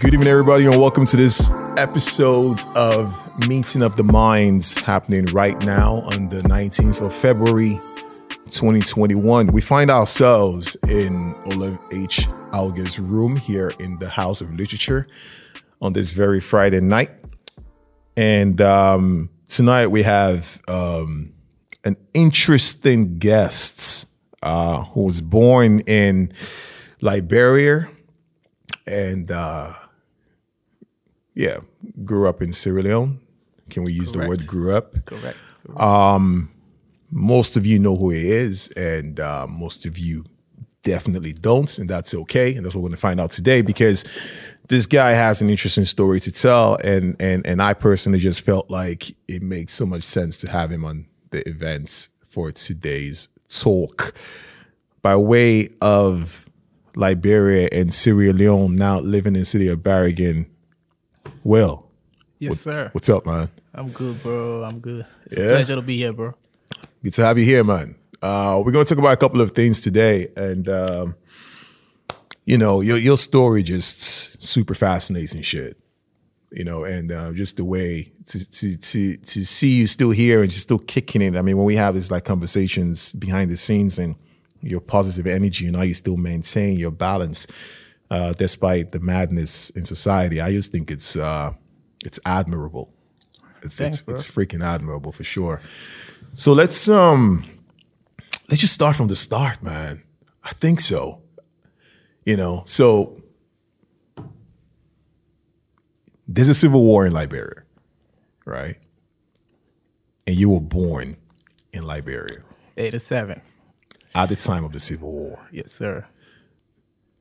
Good evening, everybody, and welcome to this episode of Meeting of the Minds happening right now on the 19th of February, 2021. We find ourselves in Olav H. Hauge's room here in the House of Literature on this very Friday night. And um, tonight we have um, an interesting guest uh, who was born in Liberia and uh, yeah, grew up in Sierra Leone. Can we use Correct. the word grew up? Correct. Most of you know who he is, and uh, most of you definitely don't, and that's okay. And that's what we're going to find out today because this guy has an interesting story to tell, and and and I personally just felt like it makes so much sense to have him on the events for today's talk. By way of Liberia and Sierra Leone, now living in the city of Bergen. Will, Yes, sir. what's up, man? I'm good, bro. I'm good. It's Yeah? a pleasure to be here, bro. Good to have you here, man. Uh, we're going to talk about a couple of things today, and um, you know, your your story just super fascinating shit. You know, and uh, just the way to to to to see you still here and just still kicking it. I mean, when we have these like conversations behind the scenes and your positive energy and how you still maintain your balance uh, despite the madness in society, I just think it's uh, it's admirable. It's Thanks, it's, bro. it's freaking admirable for sure. So let's um let's just start from the start, man. I think so. You know, so there's a civil war in Liberia, right? And you were born in Liberia 87. at the time of the civil war. Yes, sir.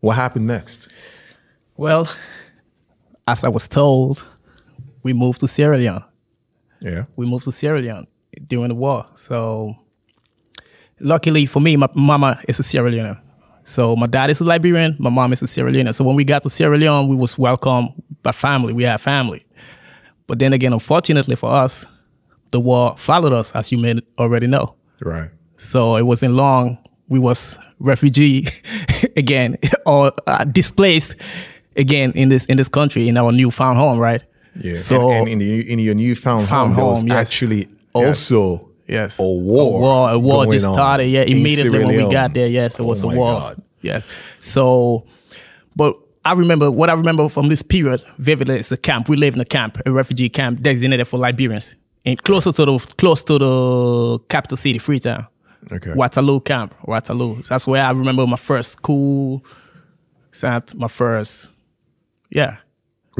What happened next? Well, as I was told, we moved to Sierra Leone. Yeah. We moved to Sierra Leone during the war. So, luckily for me, my mama is a Sierra Leonean. So my dad is a Liberian, my mom is a Sierra Leonean. So when we got to Sierra Leone, we was welcomed by family. We had family. But then again, unfortunately for us, the war followed us, as you may already know. Right. So it wasn't long. We was refugee again or uh, displaced again in this in this country in our newfound home, right? Yeah. So and, and in, the, in your newfound Found home, there was yes. actually also yes, a war. a war, a war just started. Yeah, immediately when we got there. Yes, it Oh was a war. God. Yes. So, but I remember what I remember from this period vividly is the camp. We live in a camp, a refugee camp designated for Liberians, and closer to the close to the capital city, Freetown. Okay. Waterloo camp, Waterloo. That's where I remember my first school, sat my first, yeah.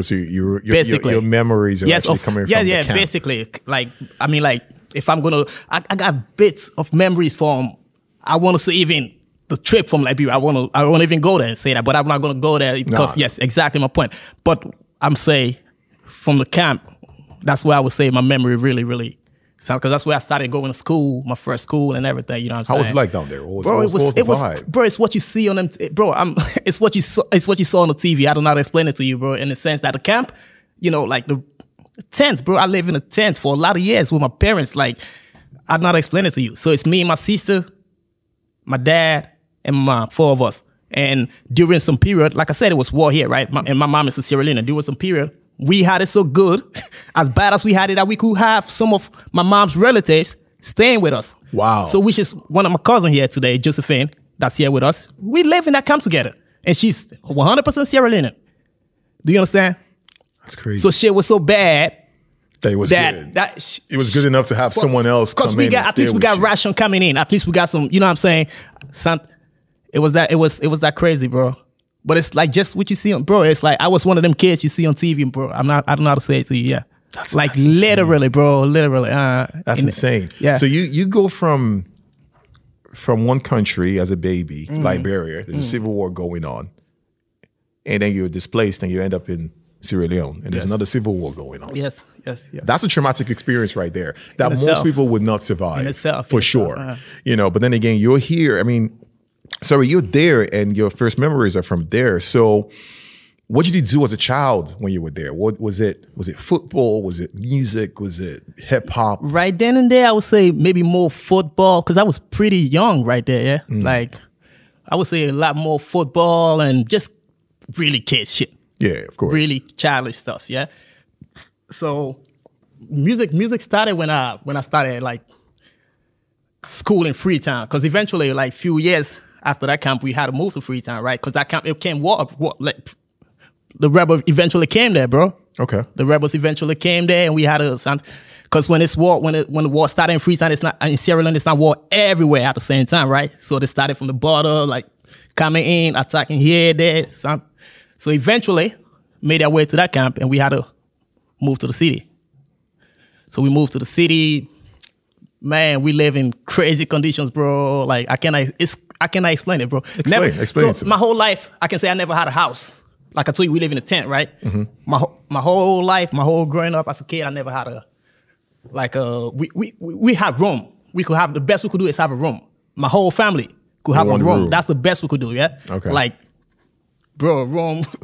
So you, you, your, your, Basically. your memories are yes, actually of, coming yeah, from yeah. the camp. Basically, like I mean, like if I'm gonna, I, I got bits of memories from. I want to say even the trip from Liberia. I want to, I won't even go there and say that, but I'm not gonna go there because Nah. yes, exactly my point. But I'm say from the camp, that's where I would say my memory really, really. Because that's where I started going to school, my first school and everything. You know what I'm How saying? was it like down there? Was, bro, it was, what it was vibe? bro. It's what you see on them, bro. I'm, it's what you saw, it's what you saw on the TV. I don't know how to explain it to you, bro. In the sense that the camp, you know, like the tent, bro. I live in a tent for a lot of years with my parents. Like, I don't know how to explain it to you. So it's me and my sister, my dad, and my mom, four of us. And during some period, like I said, it was war here, right? My, and my mom is a Sierra Leonean. During some period, we had it so good, as bad as we had it, that we could have some of my mom's relatives staying with us. Wow. So which is one of my cousin here today, Josephine, that's here with us. We live in that camp together. And she's 100% Sierra Leonean. Do you understand? That's crazy. So shit was so bad that it was that good. that sh- it was good enough to have someone else because come we in got at least we got you. ration coming in. At least we got some. You know what I'm saying? Some, it was that. It was it was that crazy, bro. But it's like just what you see on, bro. It's like I was one of them kids you see on TV, bro. I'm not. I don't know how to say it to you. Yeah, That's- like that's insane. literally, bro. Literally. Uh, That's in- insane. Yeah. So you you go from from one country as a baby, Mm. Liberia. There's a civil war going on, and then you're displaced, and you end up in Sierra Leone, and there's another civil war going on. Yes. Yes. Yes. That's a traumatic experience right there that In most itself. people would not survive In itself, for itself, sure. uh-huh. You know, but then again, you're here. I mean, sorry, you're there, and your first memories are from there. So, what did you do as a child when you were there? What was it? Was it football? Was it music? Was it hip hop? right then and there, I would say maybe more football because I was pretty young right there. Yeah, Mm. like I would say a lot more football and just really kid shit. Yeah, of course. really childish stuff. Yeah. So music music started when I when I started like school in Freetown because eventually like few years after that camp we had to move to Freetown right? Because that camp it came war, war like the rebels eventually came there bro. Okay. the rebels eventually came there and we had a because when it's war when it when the war started in Freetown it's not in Sierra Leone it's not war everywhere at the same time right? So they started from the border like coming in attacking here there some so eventually made our way to that camp and we had to move to the city. So we moved to the city. Man we live in crazy conditions bro. Like I cannot it's I cannot explain it bro. Explain, explain so it to me. my whole life I can say I never had a house. Like I told you we live in a tent right? Mm-hmm. my whole my whole life my whole growing up as a kid I never had a like uh we we we had room. We could have the best we could do is have a room. My whole family could have a One room. room. that's the best we could do yeah? Okay. like bro room.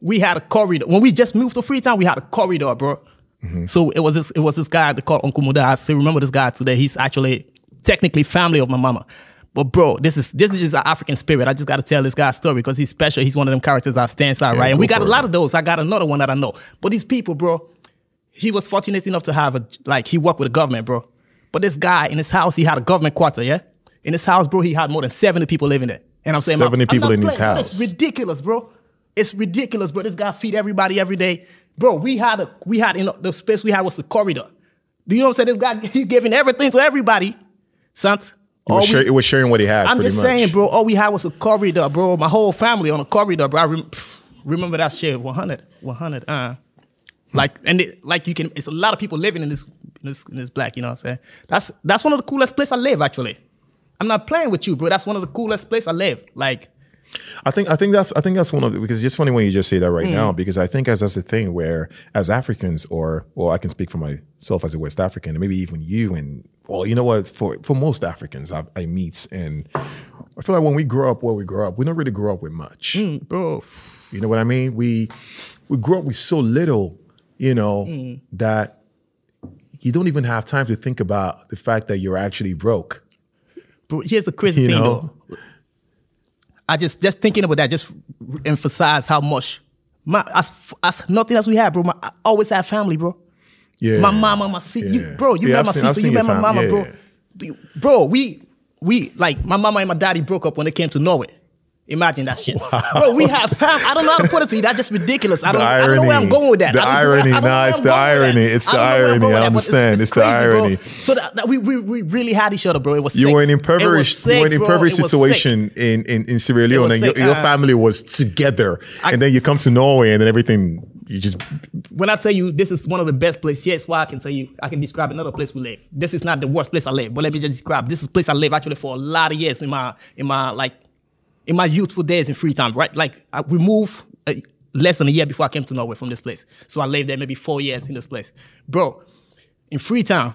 We had a corridor. When we just moved to Freetown we had a corridor bro. Mm-hmm. so it was this it was this guy they called Uncle Muda. I still remember this guy today. He's actually technically family of my mama but bro this is this is just an African spirit I just got to tell this guy's story because he's special he's one of them characters I stands out Yeah, right and we got a lot of those I got another one that I know but these people bro he was fortunate enough to have a like he worked with the government, bro. But this guy in his house, he had a government quarter, yeah. In his house, bro, he had more than seventy people living there. And I'm saying, 70 I'm people not in his playing, bro. house. It's ridiculous, bro. It's ridiculous, bro. This guy feed everybody every day, bro. We had a we had you know the space we had was the corridor. Do you know what I'm saying? This guy he giving everything to everybody, son. It All was, we- share, it was sharing what he had. I'm just much. saying, bro. All we had was a corridor, bro. My whole family on a corridor, bro. I rem- remember that shit. 100, 100. Uh, like and it, like you can. It's a lot of people living in this in this in this black. You know what I'm saying? That's that's one of the coolest places I live. Actually, I'm not playing with you, bro. That's one of the coolest places I live. Like, I think I think that's I think that's one of the, because it's just funny when you just say that right now because I think as that's the thing where as Africans or well I can speak for myself as a West African and maybe even you and well you know what for for most Africans I, I meet and I feel like when we grow up where we grow up we don't really grow up with much bro, you know what I mean we we grow up with so little you know Hmm. that you don't even have time to think about the fact that you're actually broke bro. Here's the crazy You thing, know? though. I just just thinking about that just emphasize how much my as as nothing else we have, bro. My, I always have family, bro. yeah My mama, my sister, you, Yeah. bro. You Yeah, met I've my seen- sister, you met my mama, yeah, bro. Bro, we we like my mama and my daddy broke up when they came to Norway. Imagine that shit, bro. We have fam. I don't know how to put it to you. That's just ridiculous. I don't, I don't know where I'm going with that. The irony. I Nah, it's the going with that. irony. It's the don't know where I'm irony. I that, but it's- understand. It's the crazy, bro. irony. So that, that we, we we really had each other, bro. It was You sick. were in impoverished, was you were in sick, bro. impoverished situation in, in, in Sierra Leone, and your, your Uh, family was together, I- and then you come to Norway, and then everything you just when I tell you this is one of the best places, yes, why I can tell you I can describe another place we live. This is not the worst place I live, but let me just describe. This is a place I live actually for a lot of years in my in my like in my youthful days in free Freetown, right? Like I, we moved uh, less than a year before I came to Norway from this place, so I lived there maybe four years in this place, bro. In free Freetown,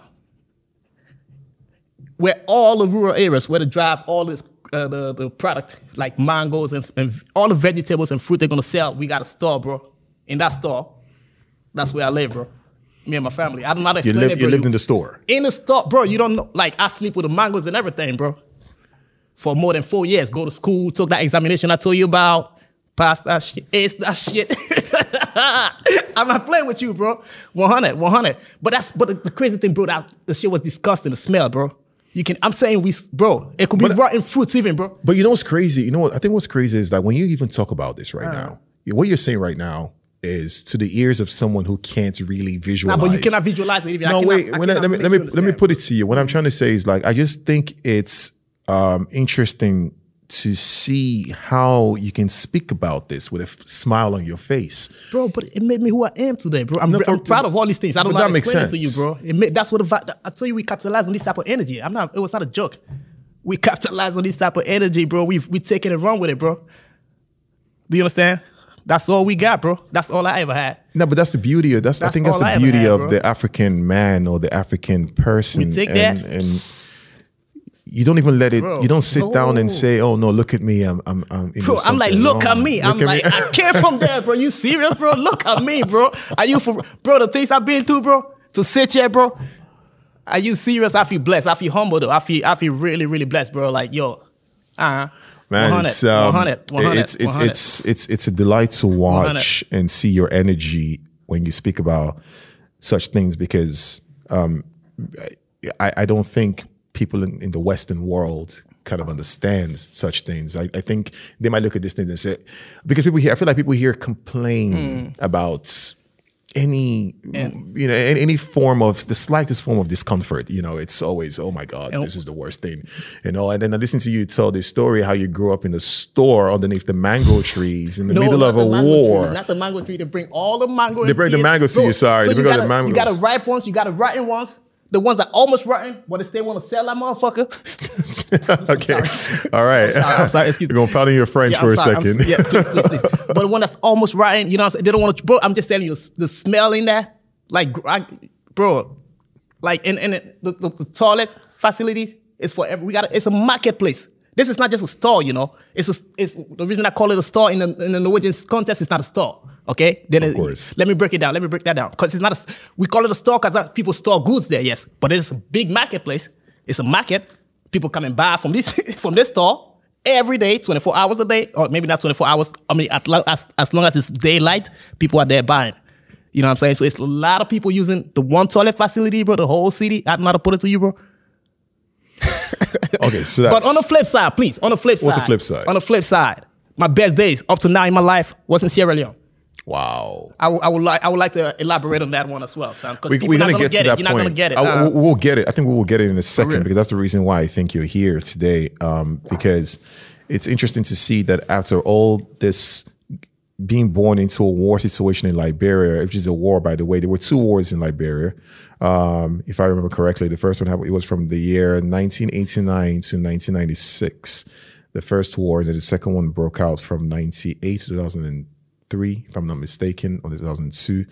where all the rural areas where they drive all this uh, the, the product like mangoes and, and all the vegetables and fruit they're gonna sell, we got a store, bro. In that store, that's where I live, bro. Me and my family. I don't know how to you explain lived it, you lived in the store. in the store, bro. You don't know. Like I sleep with the mangoes and everything, bro. For more than four years, go to school, took that examination I told you about, passed that shit, aced that shit. I'm not playing with you, bro. 100, 100. But that's but the, the crazy thing, bro. That the shit was disgusting. The smell, bro. You can. I'm saying we, bro. It could be But- rotten fruits, even, bro. But you know what's crazy? You know what I think what's crazy is that when you even talk about this Uh. right now, what you're saying right now is to the ears of someone who can't really Nah, visualize. but you cannot visualize it. Even. I no, cannot- wait. I I, let me let me let me put it to you. What I'm trying to say is like I just think it's um, interesting to see how you can speak about this with a f- smile on your face. bro. But it made me who I am today, bro. I'm, No, I'm proud of all these things. I don't know how that to makes explain it to you, bro. It made, that's what the I tell you. We capitalize on this type of energy. I'm not. It was not a joke. We capitalize on this type of energy, bro. We we taking it wrong with it, bro. Do you understand? That's all we got, bro. That's all I ever had. No, but that's the beauty of that's, I think that's the beauty had, of bro. the African man or the African person. We take and, that. and you don't even let it. Bro, you don't sit down and say, "Oh no, look at me, I'm, I'm, I'm." Bro, I'm like, look at me. Look I'm at like, me. I came from there, bro. You serious, bro? Look at me, bro. Are you for bro? The things I've been through, bro. To sit here, bro. Are you serious? I feel blessed. I feel humble though. I feel I feel really, really blessed, bro. Like, yo, uh huh. Man, 100, it's, um, 100, 100, it's it's 100. it's it's it's a delight to watch and see your energy when you speak about such things because um, I, I don't think people in, in the Western world kind of understands such things. I, I think they might look at this thing and say because people here, I feel like people here complain Hmm. about any you know any, any form of the slightest form of discomfort you know it's always oh my god this is the worst thing you know and then i listen to you tell this story how you grew up in the store underneath the mango trees in the middle of the a war Tree, not the mango tree. They bring all the mango. They bring the mangoes to you, sorry. They you bring all the got You got mangoes. the ripe ones. You got the rotten ones. The ones that almost rotten, but they still want to sell that motherfucker. okay all right sorry, I'm sorry, excuse we're gonna pardon your french Yeah, for I'm a sorry, I'm- second yeah, please, please, please. But the one that's almost rotten, you know what I'm saying? They don't want to, bro, I'm just telling you, the, the smell in there, like, I, bro, like in, in the, the, the toilet facilities is for every, we got, it's a marketplace. This is not just a store, you know. It's a, it's the reason I call it a store in the, in the Norwegian context. It's not a store, okay? Then it- course. let me break it down. Let me break that down because it's not a. We call it a store because uh, people store goods there, yes, but it's a big marketplace. It's a market. People come and buy from this from this store every day, twenty four hours a day, or maybe not twenty four hours. I mean, at, lo- as as long as it's daylight, people are there buying. You know what I'm saying? So it's a lot of people using the one toilet facility, bro. The whole city. I don't know how to put it to you, bro. okay so that's But on the flip side, please, on the flip side. What's the flip side? On the flip side, my best days up to now in my life was in Sierra Leone. wow I, would- I would like I would like to elaborate on that one as well, Sam. Because we, we're gonna, get, to it. that You're point. not gonna get it. I- Uh, we'll, we'll get it. I think we will get it in a second because that's the reason why I think you're here today. Um, because it's interesting to see that after all this being born into a war situation in Liberia, which is a war, by the way, there were two wars in Liberia. Um, if I remember correctly, the first one happened, it was from the year 1989 to 1996. The first war, and then the second one broke out from 98 to 2003, if I'm not mistaken, or 2002.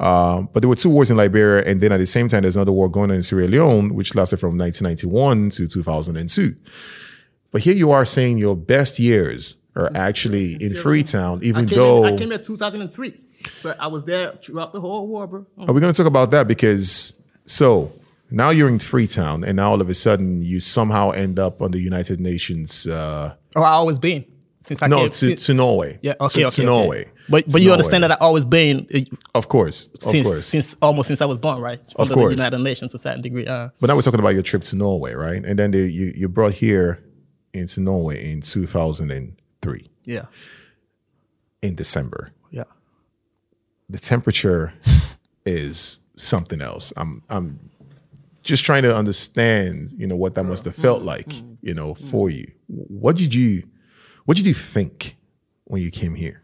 Um, but there were two wars in Liberia, and then at the same time, there's another war going on in Sierra Leone, which lasted from 1991 to 2002. But here you are saying your best years are actually in Freetown, I even came, though. in, I came here 2003. So I was there throughout the whole war, bro. Are we going to talk about that? Because so now you're in Freetown, and now all of a sudden you somehow end up on the United Nations. Uh, Oh, I always been since I no, came. to, since, to Norway. yeah, to, okay, okay, to okay. Norway. But but you Norway. understand that I always been uh, Of course, of since course. since almost since I was born, right? Of Under course. the United Nations to a certain degree. Uh, but now we're talking about your trip to Norway, right? And then they, you you brought here into Norway in 2003 yeah, in December. yeah. the temperature is something else. I'm I'm just trying to understand, you know, what that must have felt like, you know, for you. What did you what did you think when you came here?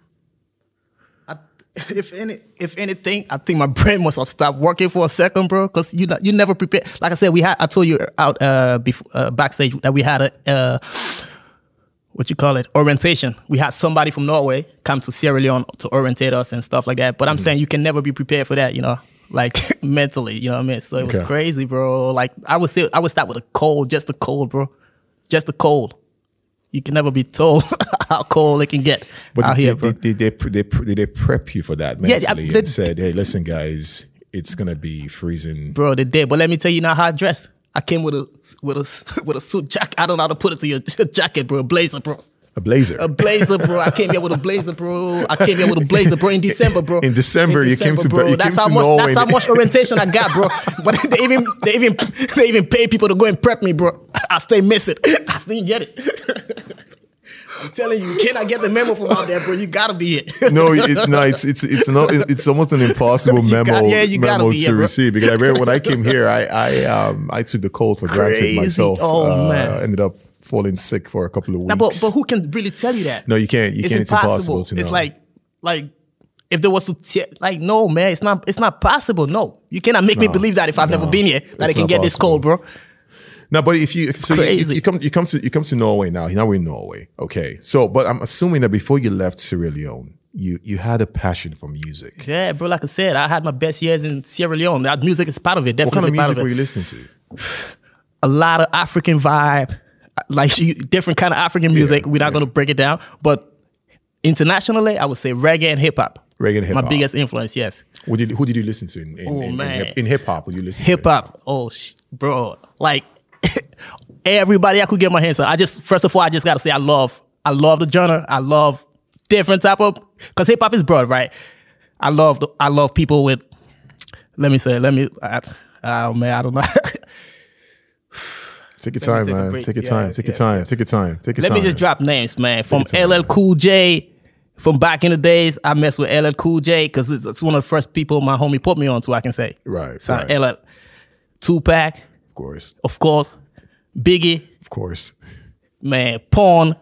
I, if any, if anything, I think my brain must have stopped working for a second, bro. Because you you never prepare. Like I said, we had. I told you out uh, before, uh backstage that we had a uh, what you call it orientation. We had somebody from Norway come to Sierra Leone to orientate us and stuff like that. But I'm saying you can never be prepared for that, you know. Like mentally, you know what I mean. So it was Okay. crazy, bro. Like I would say, I would start with a cold, just a cold, bro, just a cold. You can never be told how cold it can get But out did, here, bro. did, they, did, they, did they prep you for that mentally Yeah, mentally they- and said, hey, listen, guys, it's gonna be freezing. bro. They did, but let me tell you now how I dressed. I came with a with a with a suit jacket. I don't know how to put it to your jacket, bro. Blazer, bro. A blazer. A blazer, bro. I came here with a blazer, bro. I came here with a blazer, bro. In December, bro. In December, you came to- you that's came how to much. Norway. That's how much orientation I got, bro. But they even they even they even pay people to go and prep me, bro. I stay missing. I still get it. I'm telling you, can I get the memo from out there, bro. You gotta be it. no, it, no, it's it's it's not. It's almost an impossible You memo got- yeah, you gotta memo be, to bro. receive because I remember when I came here, I I um I took the cold for granted Crazy. myself. Oh, uh, man. ended up falling sick for a couple of weeks. Nah, but but who can really tell you that? no, you can't. You it's can't. It's impossible. impossible to know. It's like like if there was to te- like no man, it's not it's not possible. No, you cannot make me believe that if I've never been here that I can not get this cold, bro. no, but if you so you, Crazy. you come you come to you come to Norway now. Now we're in Norway. Okay, so but I'm assuming that before you left Sierra Leone, you you had a passion for music. Yeah, bro. Like I said, I had my best years in Sierra Leone. That music is part of it. What kind of music were you listening to? a lot of African vibe, like different kind of African music. We're not gonna break it down, but internationally, I would say reggae and hip hop. Reggae and hip hop. My biggest influence, yes. What did who did you listen to in in, Oh, in, in hip hop? Would you listen hip hop? Oh, sh- bro, like everybody I could get my hands on. I just first of all, I just gotta say I love I love the genre. I love different type of because hip hop is broad, right? I love the, I love people with. Let me say. Let me. I, oh man, I don't know. Take your time, take man. Take your Yeah, time. Take your time. Take your time. Take your Let time. me just drop names, man. From. LL Cool J. From back in the days, I messed with LL Cool J because it's, it's one of the first people my homie put me on to. I can say. Right, So right. LL, Tupac, Of course. of course, Biggie, Of course. man, Pun,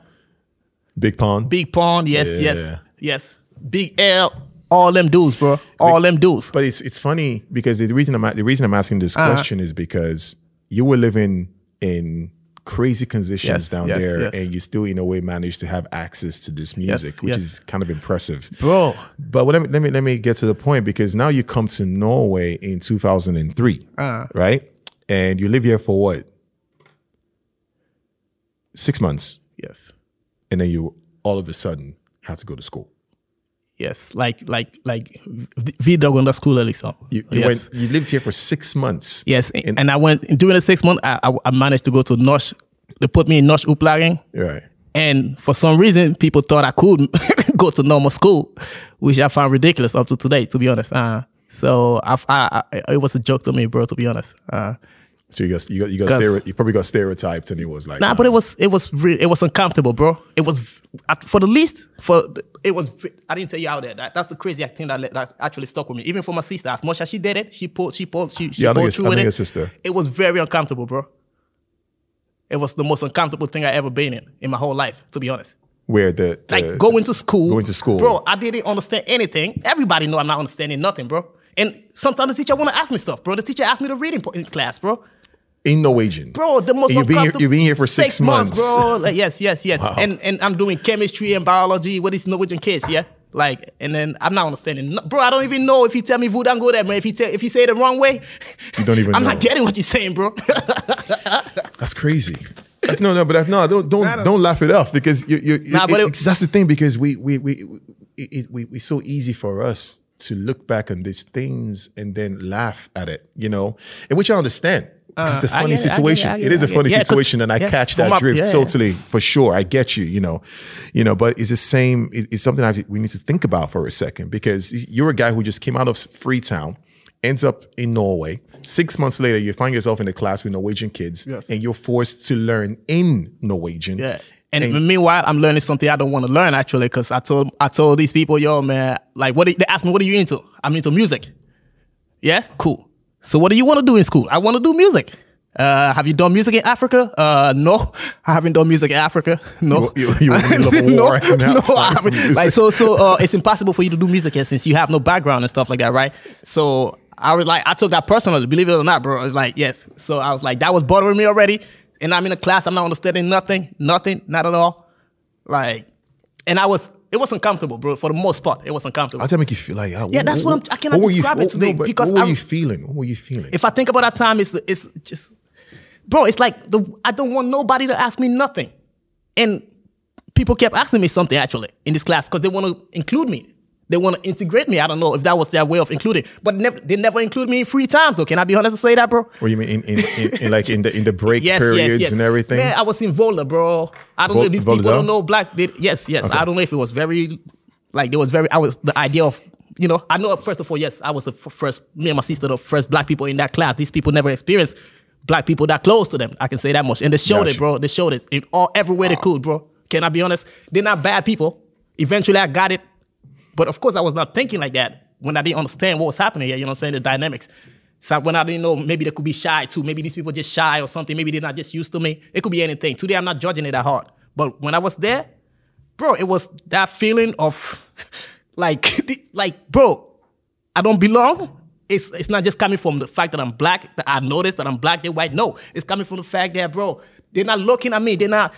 Big Pun, Big Pun, yes, Yeah. yes, yes, Big L, all them dudes, bro, all them dudes. But it's it's funny because the reason I'm the reason I'm asking this Uh-huh. question is because you were living in crazy conditions Yes, down yes, there, yes. and you still in a way manage to have access to this music, which is kind of impressive. Bro, But let me let me let me get to the point because now you come to Norway in 2003, Uh-huh. right? And you live here for what? Six months, yes, and then you all of a sudden had to go to school. Yes, like like like videregående skole liksom. You, you yes. went. You lived here for six months. Yes, and I went during the six months. I, I, I managed to go to Nosh. They put me in norskopplæring, Right. and for some reason, people thought I could go to normal school, which I found ridiculous up to today. To be honest, uh, so I, I, I, it was a joke to me, bro. To be honest, uh, So you got you got you got you probably got stereotyped, and it was like nah, but uh, it was it was re- it was uncomfortable, bro. It was for the least for the- it was. I didn't tell you out there. That, that's the crazy thing that, that actually stuck with me. Even for my sister, as much as she did it, she pulled, she pulled, she, she Yeah, pulled through I with it. sister. It was very uncomfortable, bro. It was the most uncomfortable thing I ever been in in my whole life, to be honest. where the, the Like going to school, going to school. bro. I didn't understand anything. Everybody know I'm not understanding nothing, bro. And sometimes the teacher want to ask me stuff, bro. The teacher asked me to read in, in class, bro. In Norwegian, Bro, the most you've been here- you've been here for six months. bro. Like, yes, yes, yes. Wow. And and I'm doing chemistry and biology with these Norwegian kids, yeah. Like, and then I'm not understanding, no- bro. I don't even know if he tell me Vudan go there, man. If he tell, if he say it the wrong way, You don't even I'm know. not getting what you're saying, bro. That's crazy. Like, no, no, but that, no, don't don't don't laugh it off because you you. Nah, it- it- that's the thing because we we we it, it, we it's so easy for us to look back on these things and then laugh at it, you know, and which I understand. It's a Uh, funny get it, situation. It, is a funny it. Situation, and I yeah, catch that drift yeah, yeah. totally for sure. I get you, you know, you know, but it's the same. it- it's something I, we need to think about for a second because you're a guy who just came out of Freetown, ends up in Norway. Six months later, you find yourself in a class with Norwegian kids, Yes. and you're forced to learn in Norwegian. Yeah. And, meanwhile, I'm learning something I don't want to learn actually, because I told I told these people, yo, man, like what? Are, they asked me, what are you into? I'm into music. Yeah, cool. So what do you want to do in school? I want to do music. Uh, have you done music in Africa? Uh, no, I haven't done music in Africa. No, You- you- you in the middle of a no, no, I haven't. Like so, so uh, it's impossible for you to do music here since you have no background and stuff like that, right? So I was like, I took that personally, believe it or not, bro. It's like yes. So I was like, that was bothering me already, and I'm in a class, I'm not understanding nothing, nothing, not at all. Like, and I was, it was uncomfortable, bro. For the most part, it was uncomfortable. How did that make you feel? Like, Yeah, that's what I'm- I cannot were you- describe it what- today but because what were I'm- you feeling? What were you feeling? if I think about that time, it's it's just, bro. It's like the I don't want nobody to ask me nothing, and people kept asking me something actually in this class because they want to include me. They want to integrate me. I don't know if that was their way of including, but never, they never include me in free time. Though, can I be honest to say that, bro? What you mean in, in, in, in like in the in the break Yes, periods yes, yes. and everything? Man, I was in Vola, bro. I don't Vol- know these people don't know black. They, yes, yes. I don't know if it was very, like there was very. I was the idea of, you know, I know first of all, yes, I was the first. Me and my sister, the first black people in that class. These people never experienced black people that close to them. I can say that much, and they showed Gotcha. it, bro. They showed it in all everywhere they could, bro. Can I be honest? They're not bad people. Eventually, I got it, but of course, I was not thinking like that when I didn't understand what was happening here. You know what I'm saying? The dynamics. So when I didn't know, maybe they could be shy too. Maybe these people just shy or something. Maybe they're not just used to me. It could be anything. Today, I'm not judging it that hard. But when I was there, bro, it was that feeling of like, like, bro, I don't belong. It's it's not just coming from the fact that I'm black, that I noticed that I'm black, they're white. No, it's coming from the fact that, bro, they're not looking at me. They're not.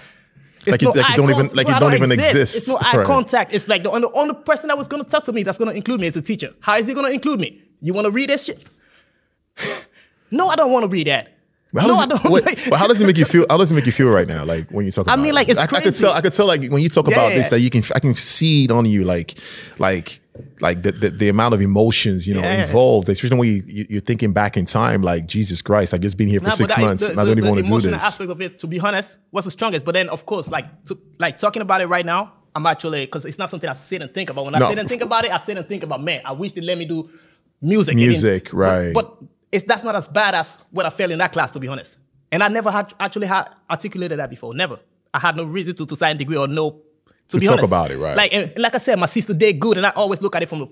Like you- like don't even- like bro, you I don't even exist. It's no eye Right. contact. It's like the only, only person that was gonna talk to me that's gonna include me is the teacher. How is he gonna include me? You wanna read this shit? no, I don't wanna read that. But how no, does I it, what- like- but how does it make you feel? How does it make you feel right now? Like when you talk. I About mean, it? like, it's I, I could tell. I could tell. Like when you talk about this, that you can. I can see it on you. Like, like like the, the, the amount of emotions you know Yeah. involved, especially when you, you you're thinking back in time, like Jesus Christ, I just been here for Nah, six I- months the- and I don't even want to do this. aspect of it, to be honest, was the strongest. But then, of course, like to, like talking about it right now, I'm actually because it's not something I sit and think about. When I No, sit and think about it, I sit and think about man. I wish they let me do music. Music, right. But, but it's that's not as bad as what I felt in that class, to be honest. And I never had actually had articulated that before. Never. I had no reason to to sign a degree or no. To, be talk honest, about it, right. Like and like I said, my sister did good, and I always look at it from the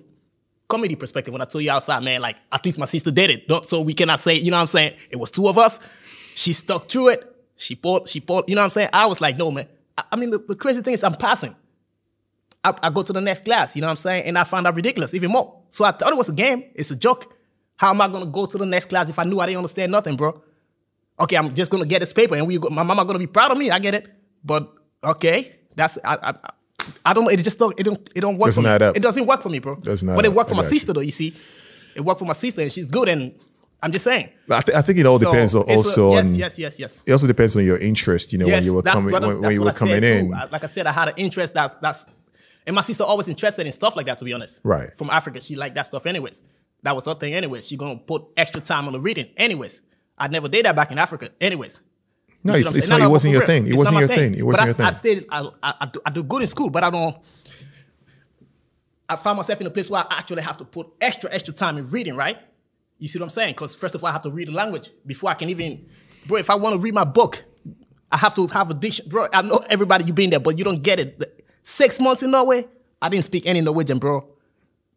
comedy perspective. When I told you outside, man, like at least my sister did it. Don't, so we cannot say, you know what I'm saying? It was two of us. She stuck to it. She pulled, she pulled, you know what I'm saying? I was like, no, man. I, I mean, the, the crazy thing is I'm passing. I, I go to the next class, you know what I'm saying? And I found that ridiculous even more. So I thought it was a game. It's a joke. How am I gonna go to the next class if I knew I didn't understand nothing, bro? Okay, I'm just gonna get this paper and we go, my mama gonna be proud of me. I get it. But okay, that's I I, I- don't know. It just don't it don't it don't work for me. up. It doesn't work for me, bro. Doesn't add but it worked for my got you. sister though. You see, it worked for my sister and she's good. And I'm just saying. I, th- I think it all So, depends on it's a- also yes, on yes, yes, yes. it also depends on your interest. You know, when you were coming when, when you were I coming in. I- Like I said, I had an interest that's that's, and my sister always interested in stuff like that. To be honest, Right. From Africa, she liked that stuff anyways. That was her thing anyways. She gonna put extra time on the reading anyways. I never did that back in Africa anyways. No, it's, it's saying? not, it wasn't your thing. It it's wasn't your my thing. It wasn't your I, thing. I stayed. I, I, do, I do good in school, but I don't. I found myself in a place where I actually have to put extra, extra time in reading. Right? You see what I'm saying? Because first of all, I have to read the language before I can even, bro. If I want to read my book, I have to have a diction, bro. I know everybody you've been there, but you don't get it. Six months in Norway, I didn't speak any Norwegian, bro.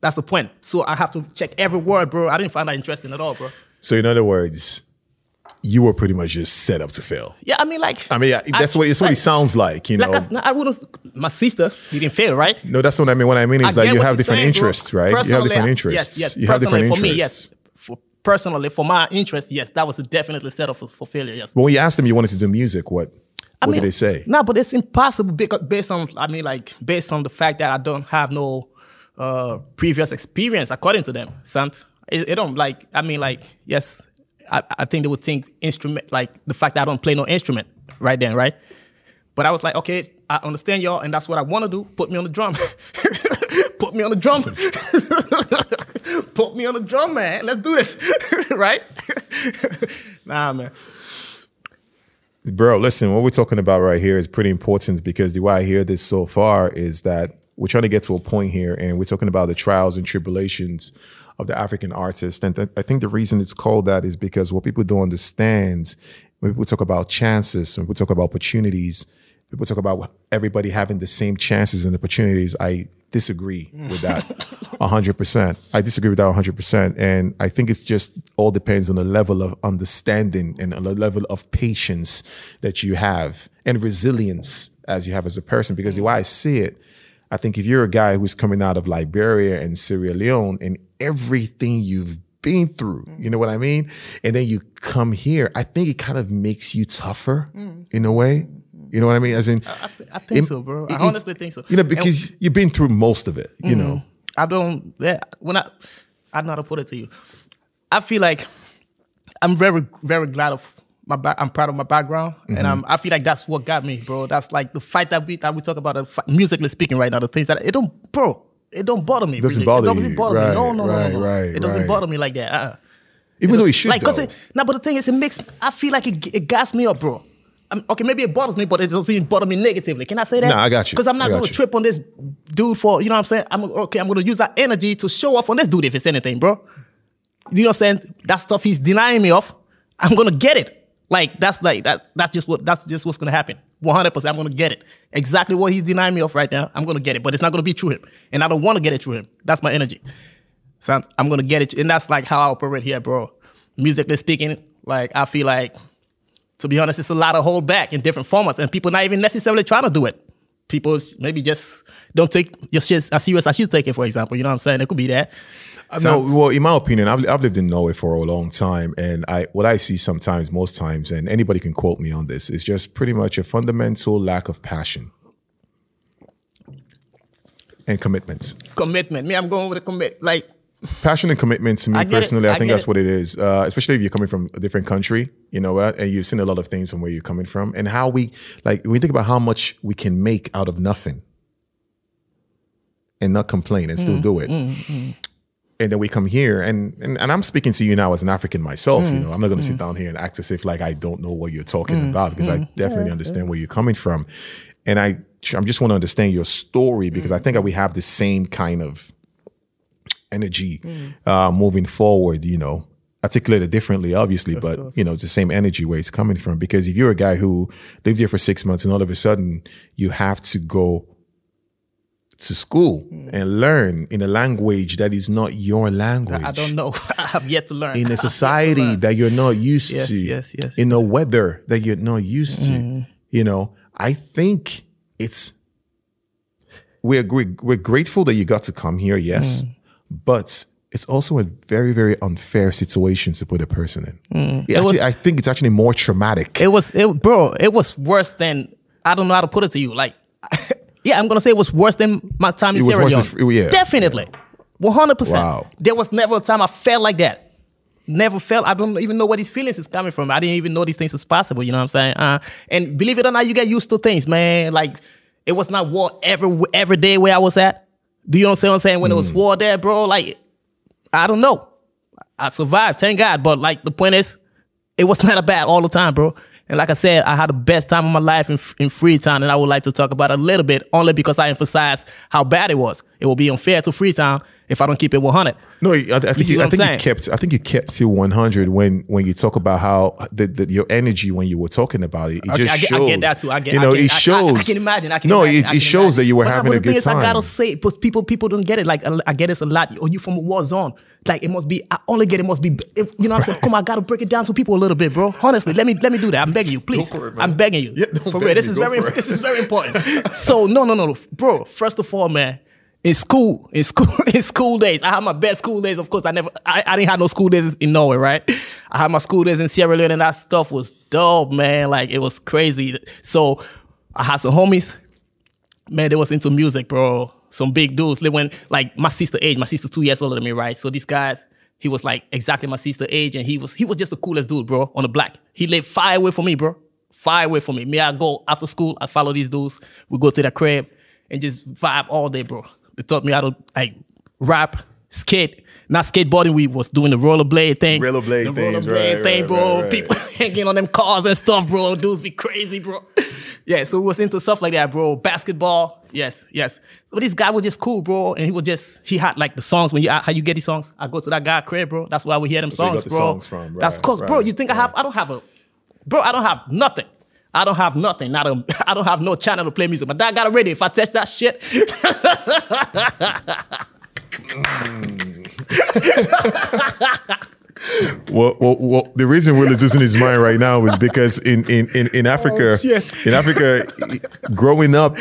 That's the point. So I have to check every word, bro. I didn't find that interesting at all, bro. So in other words, you were pretty much just set up to fail. Yeah, I mean, like, I mean, yeah, that's what it's what it sounds like. You know, like I wouldn't. My sister didn't fail, right? no, that's what I mean. What I mean is I that you have different saying, bro. interests, right? You have different interests. Yes, yes. You have different personally, interests. For me, yes. For personally, for my interest, yes, that was definitely set up for, for failure. Yes. But when you asked them you wanted to do music, what I what mean, did they say? No, but it's impossible because based on I mean, like based on the fact that I don't have no uh, previous experience, according to them, sant. It, it don't like I mean, like yes, I, I think they would think instrument like the fact that I don't play no instrument right then, right? But I was like, okay, I understand y'all, and that's what I want to do. Put me on the drum. Put me on the drum. Put me on the drum, man. Let's do this, right? nah, man. Bro, listen, what we're talking about right here is pretty important because the way I hear this so far is that we're trying to get to a point here and we're talking about the trials and tribulations of the African artist. And th- I think the reason it's called that is because what people don't understand when people talk about chances, when people talk about opportunities, people talk about everybody having the same chances and opportunities. I disagree mm. with that 100%. I disagree with that 100%. And I think it's just all depends on the level of understanding and the level of patience that you have and resilience as you have as a person. Because the mm. way I see it, I think if you're a guy who's coming out of Liberia and Sierra Leone and everything you've been through, you mm. know what I mean? And then you come here, I think it kind of makes you tougher mm. in a way. Mm-hmm. You know what I mean? As in, I, I think It- so, bro. it- I honestly think so. you know, And- because you've been through most of it, you know. Mm. I don't. Yeah, when I, I don't know how to put it to you. I feel like I'm very, very glad of my back. I'm proud of my background, Mm-hmm. and I'm, I feel like that's what got me, bro. That's like the fight that we that we talk about, uh, fi- musically speaking, right now. The things that it don't, bro. It don't bother me. Doesn't really. bother it doesn't you. bother Right, me. No, no, right, no, no, no. right, It doesn't right. bother me like that. Uh-uh. Even though it should, Like, cause it, now, but the thing is, it makes. I feel like it, it gas me up, bro. I'm, okay, maybe it bothers me, but it doesn't even bother me negatively. Can I say that? Nah, I got you. Because I'm not going to you. trip on this dude for you know what I'm saying. I'm okay. I'm going to use that energy to show off on this dude if it's anything, bro. You know what I'm saying? That stuff he's denying me of, I'm gonna get it. Like that's like that. That's just what. That's just what's gonna happen. 100. percent I'm gonna get it. Exactly what he's denying me of right now. I'm gonna get it, but it's not gonna be through him, and I don't want to get it through him. That's my energy. So I'm gonna get it, and that's like how I operate here, bro. Musically speaking, like I feel like, to be honest, it's a lot of hold back in different formats, and people not even necessarily trying to do it. People maybe just don't take your shit as serious as you take it, for example. You know what I'm saying? It could be that. Uh, no, well, in my opinion, I've, I've lived in Norway for a long time, and I what I see sometimes, most times, and anybody can quote me on this, is just pretty much a fundamental lack of passion and commitment. Commitment. Me, I'm going with a commit. Like Passion and commitment to me I it. personally, I, I think that's it. what it is. Uh, especially if you're coming from a different country, you know what, and you've seen a lot of things from where you're coming from, and how we like when we think about how much we can make out of nothing. and not complain and Mm, still do it. And then we come here, and, and and I'm speaking to you now as an African myself. Mm, You know, I'm not going to sit down here and act as if like I don't know what you're talking Mm, about because I definitely understand where you're coming from, and I I just want to understand your story because I think that we have the same kind of energy uh, moving forward. You know, articulated differently, obviously, but you know, it's the same energy where it's coming from. Because if you're a guy who lived here for six months and all of a sudden you have to go to school hmm. and learn in a language that is not your language. I don't know. I have yet to learn. In a society that you're not used Yes, to, yes, yes. in a weather that you're not used to, hmm. you know, I think it's we're we're, we're grateful that you got to come here, yes, hmm. but it's also a very very unfair situation to put a person in. Yeah, It was- actually, I think it's actually more traumatic. It was it bro, it was worse than I don't know how to put it to you. Like yeah, I'm gonna say it was worse than my time in It Sierra Leone. than- yeah. Definitely. One hundred percent. Wow. There was never a time I felt like that. Never felt. I don't even know where these feelings is coming from. I didn't even know these things is possible. You know what I'm saying? Uh, and believe it or not, you get used to things, man. Like it was not war every every day where I was at. Do you know what I'm saying? When it Mm. was war there, bro, like I don't know. I survived, thank God. But like the point is, it was not a bad all the time, bro. And like I said, I had the best time of my life in, in Freetown, and I would like to talk about a little bit, only because I emphasize how bad it was. It will be unfair to Freetown if I don't keep it 100. No, I, I think see you, I think you kept. I think you kept to 100 when when you talk about how the, the, your energy when you were talking about it. It Okay, just I get, shows. I get that too. I get, you know, I can, it shows. I, can imagine. I can no, imagine, it, I it shows imagine. that you were But having a good is, I gotta say, but people people don't get it. Like I get this a lot. Oh, you from a war zone? Like it must be. I only get it must be. If, you know what I'm saying? Come on, I gotta break it down to people a little bit, bro. Honestly, let me let me do that. I'm begging you, please. it, man. I'm begging you. Yeah, for real. This is go very this is very important. so no no no no, bro. First of all, man. In school, in school, in school days, I had my best school days. Of course, I never, I, I didn't have no school days in Norway, right? I had my school days in Sierra Leone, and that stuff was dope, man. Like it was crazy. So I had some homies, man, they was into music, bro. Some big dudes. They went like my sister age. My sister two years older than me, right? So these guys, he was like exactly my sister age, and he was he was just the coolest dude, bro, on the block. He lived far away from me, bro. Far away from me. Me, I go after school, I follow these dudes. We go to their crib and just vibe all day, bro. They taught me how to like rap, skate. Not skateboarding, we was doing the rollerblade thing. Rollerblade the things, rollerblade right, thing, right, bro. right. People hanging on them cars and stuff, bro. Dudes be crazy, bro. Yeah, so we was into stuff like that, bro. Basketball, yes, yes. But this guy was just cool, bro. And he was just he had like the songs when you how you get these songs. I go to that guy crib, bro. That's why we hear them songs, got the bro. songs from, That's cause, bro. You think I have? I don't have a, bro. I don't have nothing. I don't have nothing. Not a, I don't have no channel to play music. My dad got a radio. If I touch that shit, Well, well, well, the reason Will is losing his mind right now is because in in in, in Africa, Oh, in Africa, growing up,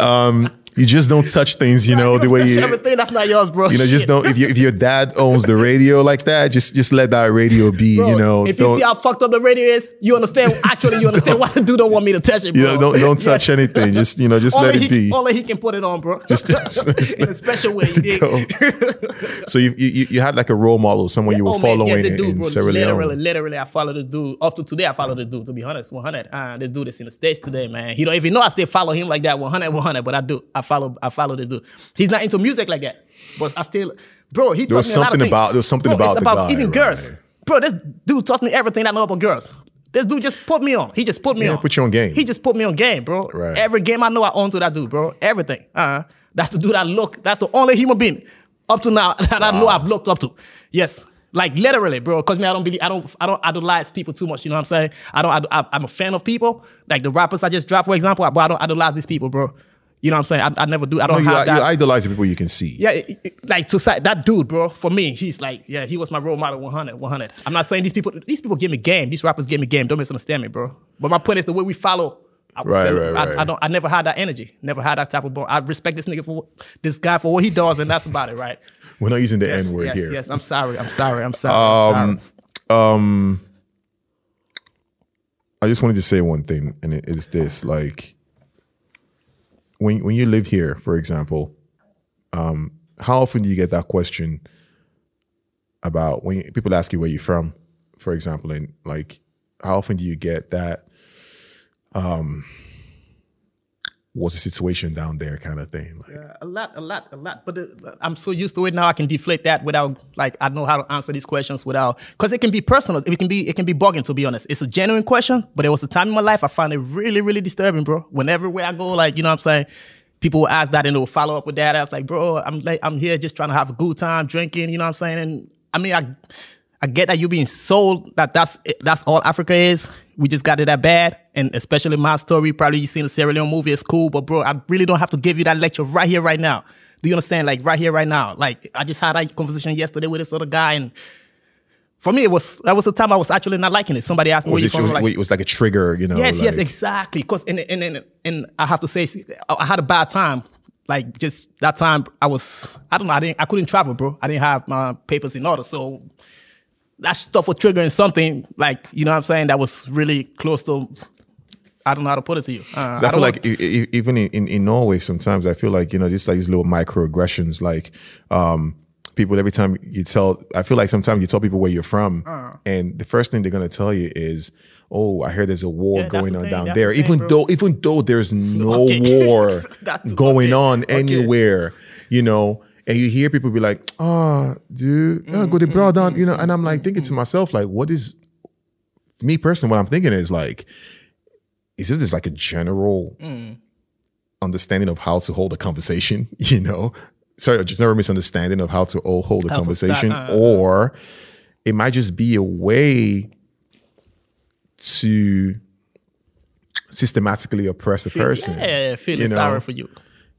um, you just don't touch things, you know, the way you. everything that's not yours, bro. You know, just don't. If, you, if your dad owns the radio like that, just just let that radio be. Bro, you know, if you see how fucked up the radio is, you understand. Actually, you understand why the dude don't want me to touch it, bro. you know, don't don't touch Yes. anything. Just you know, just Only let it he, be. Only he can put it on, bro. Just- just- in a special way. You. So you, you you had like a role model, someone you were Oh, man, following yeah, in, dude, in bro, Sierra literally, Leone. literally, I follow this dude. Up to today, I follow this dude, to be honest, 100. Uh, this dude is in the States today, man. He don't even know I still follow him like that, 100, 100, but I do. I follow I follow this dude. He's not into music like that, but I still, bro, he There was taught me a lot of something about- there was something Bro, about about guy, even right. girls. Bro, this dude taught me everything I know about girls. This dude just put me on. He just put me Yeah, on. put you on game. He just put me on game, bro. Right. Every game I know, I own to that dude, bro. Everything. Uh, that's the dude I look. That's the only human being up to now that I know I've looked up to. Yes, like literally, bro. Because me, I don't believe, I don't, I don't idolize people too much. You know what I'm saying? I don't. I, I'm a fan of people, like the rappers I just dropped, for example. But I don't idolize these people, bro. You know what I'm saying? I, I never do. I No, don't you, have you that. idolize the people you can see. Yeah, it- it- like to say that dude, bro. For me, he's like, yeah, he was my role model. 100, 100. I'm not saying these people. These people give me game. These rappers give me game. Don't misunderstand me, bro. But my point is the way we follow. I Right, say, right, right. I don't. I never had that energy. Never had that type of. Bone. I respect this nigga for this guy for what he does, and that's about it, right? We're not using the Yes, N word yes, here. yes. I'm sorry. I'm sorry. I'm sorry. I'm sorry. Um, I just wanted to say one thing, and it is this: like, when when you live here, for example, um, how often do you get that question about when you- people ask you where you're from, for example, and like, how often do you get that, um, what's the situation down there, kind of thing. Like, Uh, a lot, a lot, a lot. But uh, I'm so used to it now. I can deflate that without like I know how to answer these questions without because it can be personal. It can be it can be bugging to be honest. It's a genuine question, but there was a time in my life I found it really really disturbing, bro. Whenever where I go, like you know what I'm saying. People will ask that and they'll follow up with that. I was like, bro, I'm like, I'm here just trying to have a good time drinking. You know what I'm saying? And I mean, I I get that you being sold that that's that's all Africa is. We just got it that bad, and especially my story. Probably you seen the Sierra Leone movie. It's cool, but bro, I really don't have to give you that lecture right here, right now. Do you understand? Like right here, right now. Like I just had that conversation yesterday with this other guy, and for me, it was that was the time I was actually not liking it. Somebody asked me, was "Where you it, from?" was, like, it was like a trigger, you know? Yes, yes, exactly. Because and, and and and I have to say, I had a bad time. Like just that time, I was I don't know. I didn't. I couldn't travel, bro. I didn't have my papers in order, so that stuff was triggering something. Like you know what I'm saying? That was really close to. I don't know how to put it to you. Uh, I, don't feel like even in, in, Norway, sometimes I feel like you know just like these little microaggressions. Like um, people, every time you tell, I feel like sometimes you tell people where you're from, Uh. and the first thing they're gonna tell you is, "Oh, I hear there's a war Yeah, going on thing, down there." the even bro. though, even though there's no Okay. war going on Okay. anywhere, you know. And you hear people be like, "Ah, dude, Mm, oh, go to bro down," you know. And I'm like thinking to myself, like, what is me personally? What I'm thinking is like, is it just like a general Mm. understanding of how to hold a conversation, you know, sorry, a general misunderstanding of how to hold a How conversation, uh, or it might just be a way to systematically oppress a person yeah, feeling you know, sorry for you.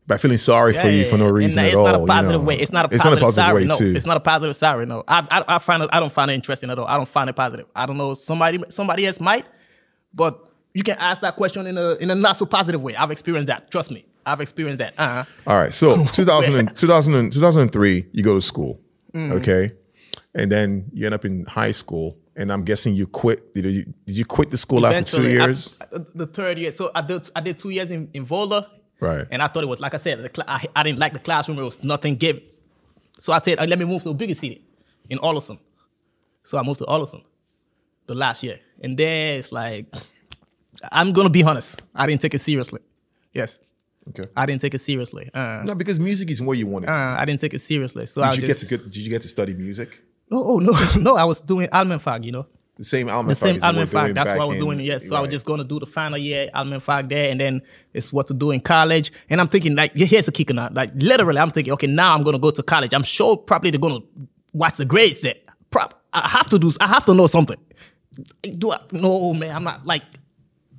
By feeling sorry for you yeah, for no reason at all. It's not a you positive know. way. It's not a It's positive, not a positive sorry. way no, too. it's not a positive sorry. No, I, I, I find it, I don't find it interesting at all. I don't find it positive. I don't know. Somebody, somebody else might, but you can ask that question in a in a not so positive way. I've experienced that. Trust me, I've experienced that. Uh-huh. All right. So 2000 and, 2000 and, 2003, you go to school. Mm. Okay. And then you end up in high school. And I'm guessing you quit. Did you, did you quit the school after two years? after- the third year. So I did I did two years in, in Volda. Right. And I thought it was like I said, I, I didn't like the classroom. It was nothing given. So I said, uh, let me move to a bigger city in Ålesund. So I moved to Ålesund the last year. And then it's like, I'm gonna be honest. I didn't take it seriously. Yes. Okay. I didn't take it seriously. Uh, No, because music is where you wanted to. uh, I didn't take it seriously. So I did you just, get to get, Did you get to study music? no, oh, no, no. I was doing Almenfag, you know. The same Alman the same Fag as you were Almen Fag. That's what I was in- doing. Yes, so I was just going to do the final year Almen Fag there, and then it's what to do in college. And I'm thinking, like, here's the kicker now. Like, literally, I'm thinking, okay, now I'm going to go to college. I'm sure probably they're going to watch the grades there. Prop, I have to do. I have to know something. Do I? No, man. I'm not like.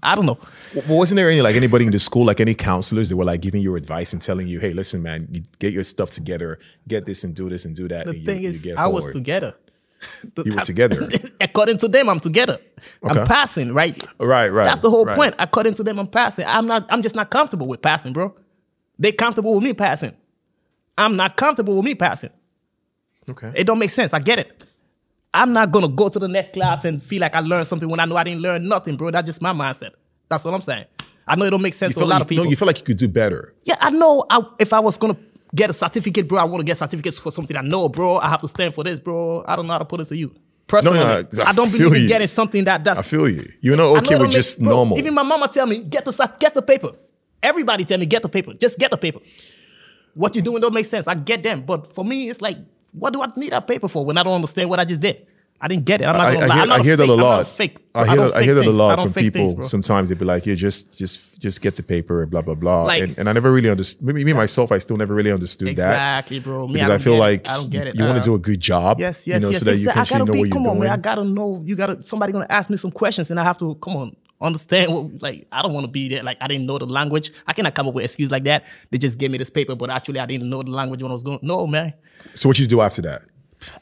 I don't know. Well, wasn't there any like anybody in the school, like any counselors that were like giving you advice and telling you, "Hey, listen, man, you get your stuff together, get this and do this and do that." The thing you, is, you I was together. You were together. According to them, I'm together. Okay. I'm passing, right? Right, right. That's the whole right. point. According to them, I'm passing. I'm not. I'm just not comfortable with passing, bro. They comfortable with me passing. I'm not comfortable with me passing. Okay. It don't make sense. I get it. I'm not gonna go to the next class and feel like I learned something when I know I didn't learn nothing, bro. That's just my mindset. That's what I'm saying. I know it don't make sense you to a lot like, of people. No, you feel like you could do better. yeah, I know. I, if I was gonna get a certificate, bro, I want to get certificates for something I know, bro. I have to stand for this, bro. I don't know how to put it to you. Personally, I- I I don't feel believe in you. getting something that that's I feel you. You're not know okay with just bro, normal. Even my mama tell me, get the get the paper. Everybody tell me, get the paper. Just get the paper. What you doing don't make sense. I get them. But for me, it's like, what do I need that paper for when I don't understand what I just did? I didn't get it. I'm not I, gonna I lie. hear, I hear a that fake, a lot. fake. I hear, I fake hear that a lot from people. things. Sometimes they'd be like, "Yeah, just, just, just get the paper, and blah blah blah." Like- and, and I never really understood. Maybe me myself, I still never really understood that Exactly, bro. Me, because I, I, feel like I don't get it. you want Uh, to do a good job. Yes, yes, you know, yes. so that yes. you I can gotta know be. what you're Come on, man. I gotta know. You gotta. Somebody gonna ask me some questions, and I have to come on understand what. Like, I don't want to be there. Like, I didn't know the language. I cannot come up with excuse like that. They just gave me this paper, but actually, I didn't know the language when I was going. No, man. so what you do after that?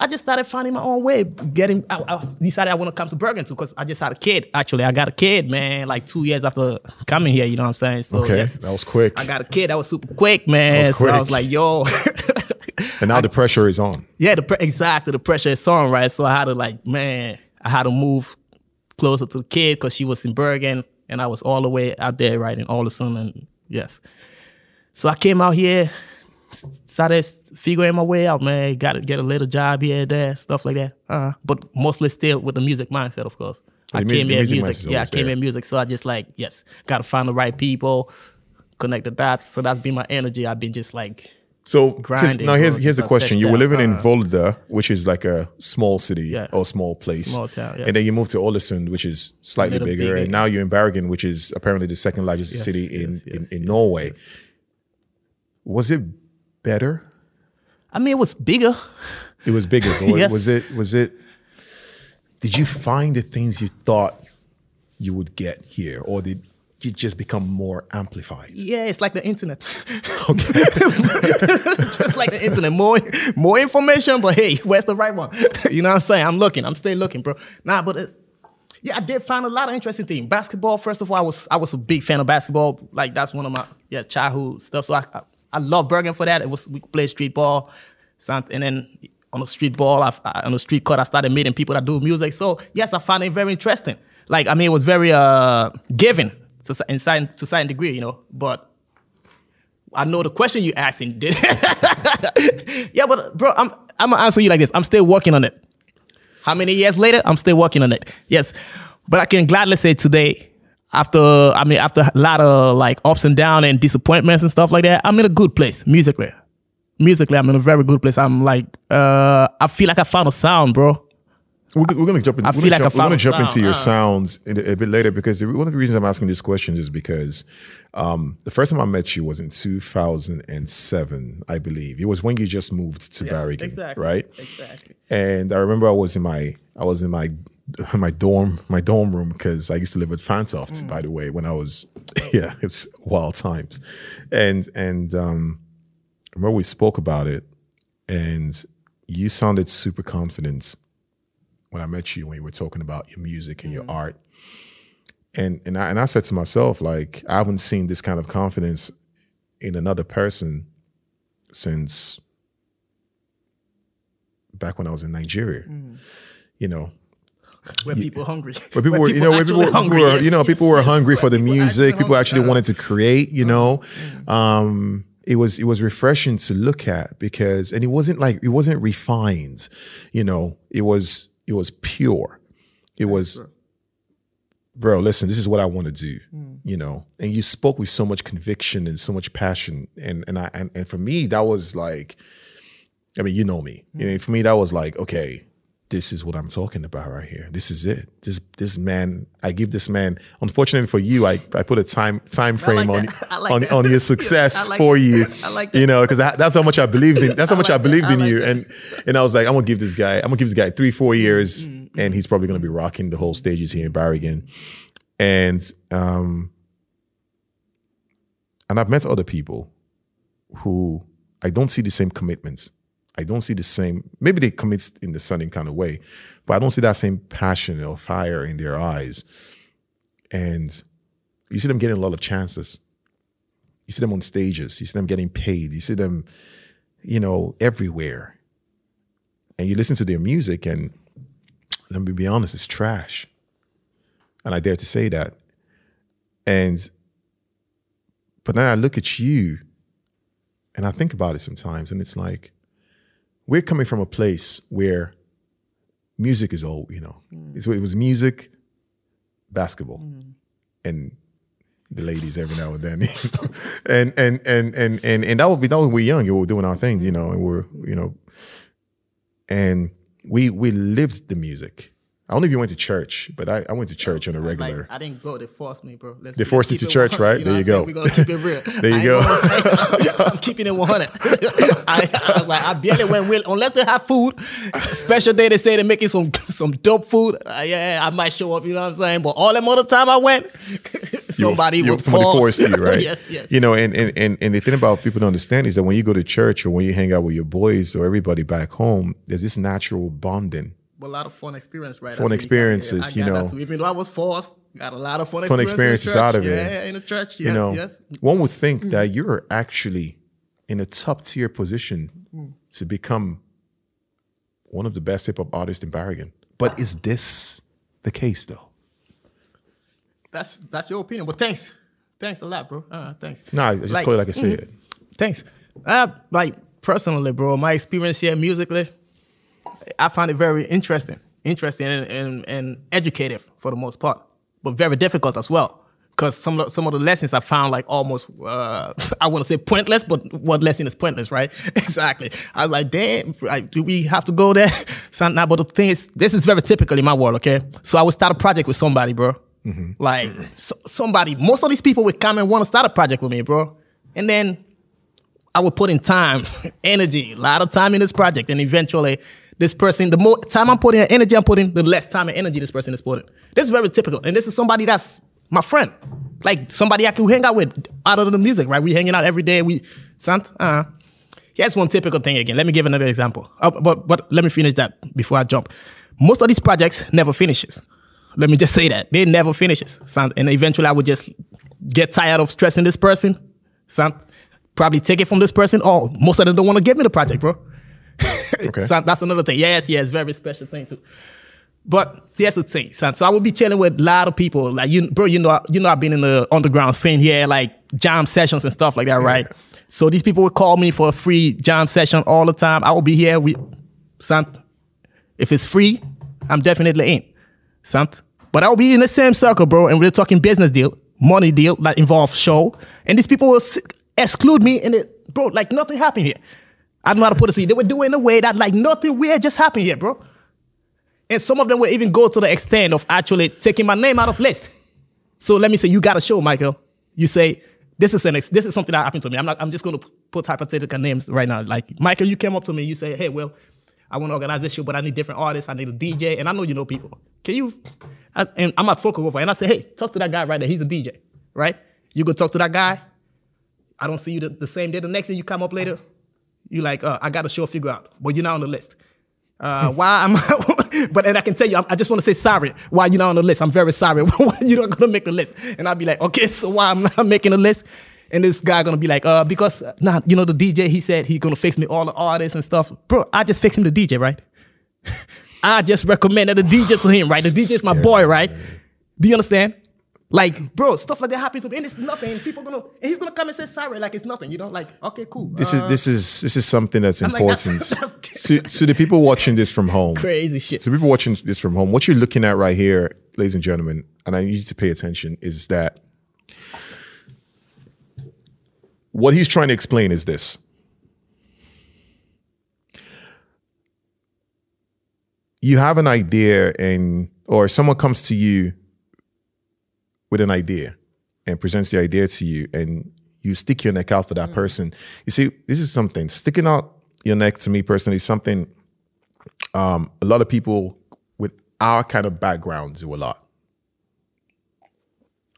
I just started finding my own way. Getting, I, I decided I want to come to Bergen too because I just had a kid. Actually, I got a kid, man. Like two years after coming here, you know what I'm saying? So Okay, yes, that was quick. I got a kid. That was super quick, man. That was So I was like, yo. and now the pressure is on. Yeah, the pre- exactly the pressure is on, right? So I had to like, man, I had to move closer to the kid because she was in Bergen and I was all the way out there, right, in Ålesund, and yes. So I came out here, s- started figuring my way out, man. Got to get a little job here, there, stuff like that. Uh, but mostly still with the music mindset, of course. I music- came in music music, yeah, I came here music. So I just like, yes, got to find the right people, connect the dots. So that's been my energy. I've been just like so Grinding, now here's here's the question: You were living in. Volda, which is like a small city Yeah. or small place, Small town, yeah. and then you moved to Ålesund, which is slightly bigger, bigger. and now you're in Bergen, which is apparently the second largest Yes, city yes, in, yes, in in Norway. Was it better? I mean it was bigger. It was bigger. but Yes. Was it? Was it? Did you find the things you thought you would get here, or did it just become more amplified? Yeah, it's like the internet. Okay, just like the internet. More more information, but hey, where's the right one? you know what I'm saying? I'm looking. I'm still looking, bro. Nah, but it's yeah, I did find a lot of interesting things. Basketball, first of all, I was I was a big fan of basketball. Like that's one of my yeah childhood stuff. So I I, I love Bergen for that. It was we played street ball, and then on the street ball, I, I- on the street court, I started meeting people that do music. So yes, I found it very interesting. Like I mean, it was very uh giving to in certain to certain degree, you know. But I know the question you asking did. yeah, but bro, I'm I'm gonna answer you like this. I'm still working on it. How many years later? I'm still working on it. Yes, but I can gladly say today, after I mean after a lot of like ups and downs and disappointments and stuff like that, I'm in a good place musically. Musically, I'm in a very good place. I'm like, uh, I feel like I found a sound, bro. We're, we're going to jump. In, I feel like jump, we're gonna found jump into your sounds a, a bit later because the, one of the reasons I'm asking this question is because um, the first time I met you was in 2007, I believe. It was when you just moved to Bergen, right? Exactly. And I remember I was in my I was in my my dorm my dorm room because I used to live at Fantoft, Mm. by the way, when I was yeah, it's wild times, and and um, I remember we spoke about it, and you sounded super confident when I met you when you were talking about your music and your mm-hmm. art, and and I and I said to myself like I haven't seen this kind of confidence in another person since back when I was in Nigeria. Mm-hmm. You know, Where people hungry. where people were, you know, where people, people were, you know, people were hungry for the music. People actually wanted to create, you know. Mm-hmm. Um, it was it was refreshing to look at because, and it wasn't like it wasn't refined, you know. It was it was pure. It was, bro. Listen, this is what I want to do, mm. you know. And you spoke with so much conviction and so much passion, and and I and, and for me that was like, I mean, you know me. Mm. You know, for me, that was like, okay, this is what I'm talking about right here. This is it. This this man, I give this man. Unfortunately for you, I, I put a time time frame on like on, on your success I like for that. you. I like that. You know, because that's how much I believed in. That's how much I, like that. believed I in like you. that. And and I was like, I'm gonna give this guy. I'm gonna give this guy three four years, Mm-hmm. and he's probably gonna be rocking the whole stages here in Bergen. And um, and I've met other people who I don't see the same commitments. I don't see the same. Maybe they commit in the same kind of way, but I don't see that same passion or fire in their eyes. And you see them getting a lot of chances. You see them on stages. You see them getting paid. You see them, you know, everywhere. And you listen to their music, and let me be honest, it's trash. And I dare to say that. And, but then I look at you and I think about it sometimes, and it's like, we're coming from a place where music is all, you know, mm. it's, it was music, basketball, mm. and the ladies every now and then, you know? and and and and and and that would be that when we were young, we were doing our things, you know, and we're you know, and we we lived the music. I don't know if you went to church, but I, I went to church on a regular. Like, I didn't go. They forced me, bro. Let's, They forced you to church, 100, right? know There you go. We're gonna keep it real. There you go. gonna- I'm keeping it 100. I, I was like, I barely went with unless they have food. Special day they say they're making some some dope food. Uh, yeah, I might show up. You know what I'm saying? But all them other time I went, somebody you, was somebody forced you, right? yes, yes. You know, and, and and and the thing about people to understand is that when you go to church or when you hang out with your boys or everybody back home, there's this natural bonding. A lot of fun experience, right? Fun experiences, you know. too. Even though I was forced, got a lot of fun, Fun experiences, out of it. Yeah, in the church. Yes, you know, yes. one would think that you're actually in a top tier position to become one of the best hip hop artists in Bergen. But is this the case though? That's that's your opinion. But thanks, thanks a lot, bro. Uh, thanks. No, I just Like- call it like I said. Thanks. Uh, like personally, bro, my experience here musically, I find it very interesting, interesting and, and, and educative for the most part, but very difficult as well. because some of, some of the lessons I found like almost uh, I want to say pointless, but what lesson is pointless, right? exactly. I was like, damn, like, do we have to go there? so now, but the thing is, this is very typical in my world. Okay, so I would start a project with somebody, bro. Like so, somebody, most of these people would come and want to start a project with me, bro, and then I would put in time, energy, a lot of time in this project, and eventually. This person, the more time I'm putting in energy I'm putting, the less time and energy this person is putting. This is very typical. And this is somebody that's my friend. Like somebody I can hang out with out of the music, right? We hanging out every day. We sant uh here's one typical thing again. Let me give another example. Uh, but but let me finish that before I jump. Most of these projects never finishes. Let me just say that. They never finishes. Sant? And eventually I would just get tired of stressing this person. Sant? Probably take it from this person. Oh, most of them don't want to give me the project, bro. Okay. Sant? That's another thing. Yes, yes, very special thing too. But here's the thing, son. So I would be chilling with a lot of people. Like you, bro, you know, you know, I've been in the underground scene here, like jam sessions and stuff like that, right? So these people would call me for a free jam session all the time. I will be here. We, son, if it's free, I'm definitely in, son. But I'll be in the same circle, bro, and we're talking business deal, money deal that involves show, and these people will exclude me, and it, bro, like nothing happened here. I don't know how to put it to. They were doing a way that like nothing weird just happened here, bro. And some of them will even go to the extent of actually taking my name out of list. So let me say, you got a show, Michael. You say, this is an ex- this is something that happened to me. I'm not. I'm just going to put hypothetical names right now. Like Michael, you came up to me. You say, hey, well, I want to organize this show, but I need different artists. I need a DJ, and I know you know people. Can you? I, and I'm at Focal over, and I say, hey, talk to that guy right there. He's a DJ, right? You go talk to that guy. I don't see you the, the same day. The next day you come up later, you like, uh, I got a show figure out, but you're not on the list. Uh, why am I? but and I can tell you, I just want to say sorry. Why you're not on the list? I'm very sorry. why you're not gonna make the list? And I'll be like, okay, so why I'm not making the list? And this guy gonna be like, uh, because nah, you know the DJ. He said he gonna fix me all the artists and stuff. Bro, I just fixed him the DJ, right? I just recommended the DJ to him, right? The DJ is my boy, right? Do you understand? Like, bro, stuff like that happens to me, and it's nothing. People gonna, and he's gonna come and say sorry, like it's nothing. You know, like okay, cool. This Uh, is this is this is something that's I'm like, important. that's- that's- so, so the people watching this from home, crazy shit. so people watching this from home, what you're looking at right here, ladies and gentlemen, and I need you to pay attention, is that what he's trying to explain is this. You have an idea and or someone comes to you with an idea and presents the idea to you and you stick your neck out for that person. You see, this is something sticking out your neck to me personally, is something um, a lot of people with our kind of backgrounds do a lot.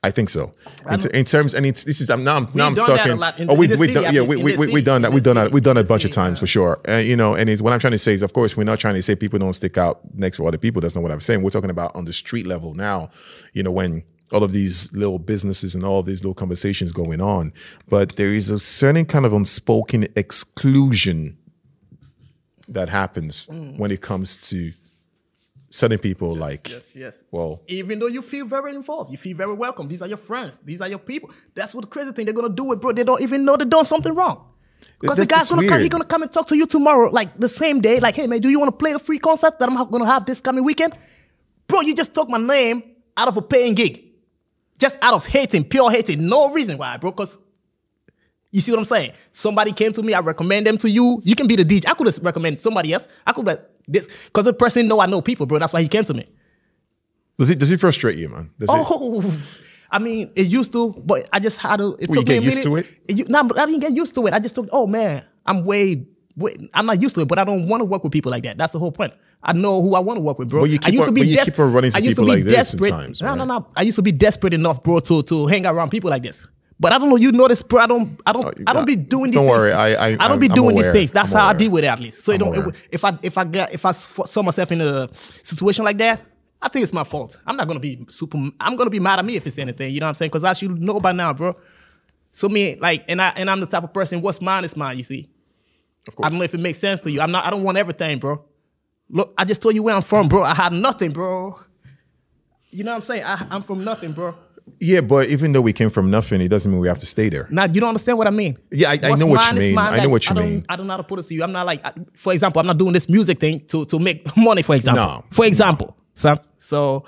I think so. In, in terms, and it's, this is I'm now I'm, now I'm talking. in oh, we we city, done, yeah we we we we city, done that we done that city, we done a bunch of times yeah. for sure. Uh, you know, and it's, what I'm trying to say is, of course, we're not trying to say people don't stick out next to other people. That's not what I'm saying. We're talking about on the street level now. You know, when all of these little businesses and all these little conversations going on, but there is a certain kind of unspoken exclusion that happens Mm. when it comes to certain people. Like, Yes, yes. well, Even though you feel very involved, you feel very welcome. These are your friends. These are your people. That's what the crazy thing they're gonna do it, bro. They don't even know they done something wrong. Because the guy's gonna come, he's gonna come and talk to you tomorrow, like the same day. Like, hey man, do you want to play the free concert that I'm gonna have this coming weekend? Bro, you just took my name out of a paying gig, just out of hating, pure hating, no reason why, bro. Because you see what I'm saying? Somebody came to me, I recommend them to you. You can be the DJ. I could have recommend somebody else. I could like this because the person know I know people, bro. That's why he came to me. does he does he frustrate you, man? Does it? Oh, I mean, it used to, but I just had to. It Well, took you me get a used minute. to it? you- nah, but I didn't get used to it. I just took. Oh man, I'm way. I'm not used to it, but I don't want to work with people like that. That's the whole point. I know who I want to work with, bro. But you I used to be des- keep on running to I used people to be like this desperate. sometimes, no, no, no. I used to be desperate enough, bro, to to hang around people like this. But I don't know. You notice, bro. I don't. I don't. Oh, I don't be doing these don't things. worry, I- I- don't be I'm- doing these things. That's I'm how I deal with it, at least. So it don't. aware. if I if I get if I saw myself in a situation like that, I think it's my fault. I'm not gonna be super. I'm gonna be mad at me if it's anything. You know what I'm saying? Because I should know by now, bro. So me, like, and I and I'm the type of person. What's mine is mine. You see. Of course. I don't know if it makes sense to you. I'm not. I don't want everything, bro. Look, I just told you where I'm from, bro. I had nothing, bro. You know what I'm saying? I, I'm from nothing, bro. Yeah, but even though we came from nothing, it doesn't mean we have to stay there. Now you don't understand what I mean. Yeah, I- I know what you mean. mine, I know what you don't- mean. I don't know how to put it to you. I'm not like, I- for example, I'm not doing this music thing to to make money. For example, No. for example, Some, so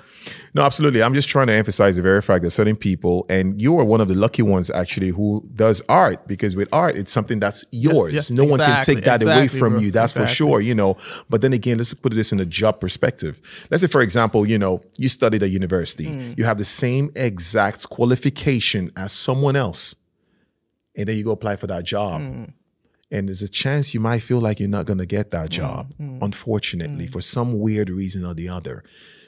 No, absolutely. I'm just trying to emphasize the very fact that certain people, and you are one of the lucky ones actually who does art because with art, it's something that's yours. yes, no one can take that away from bro, you. That's for sure, you know. But then again, let's put this in a job perspective. Let's say, for example, you know, you studied at university, Mm. you have the same exact qualification as someone else, and then you go apply for that job. Mm. And there's a chance you might feel like you're not going to get that job, Mm, unfortunately, for some weird reason or the other.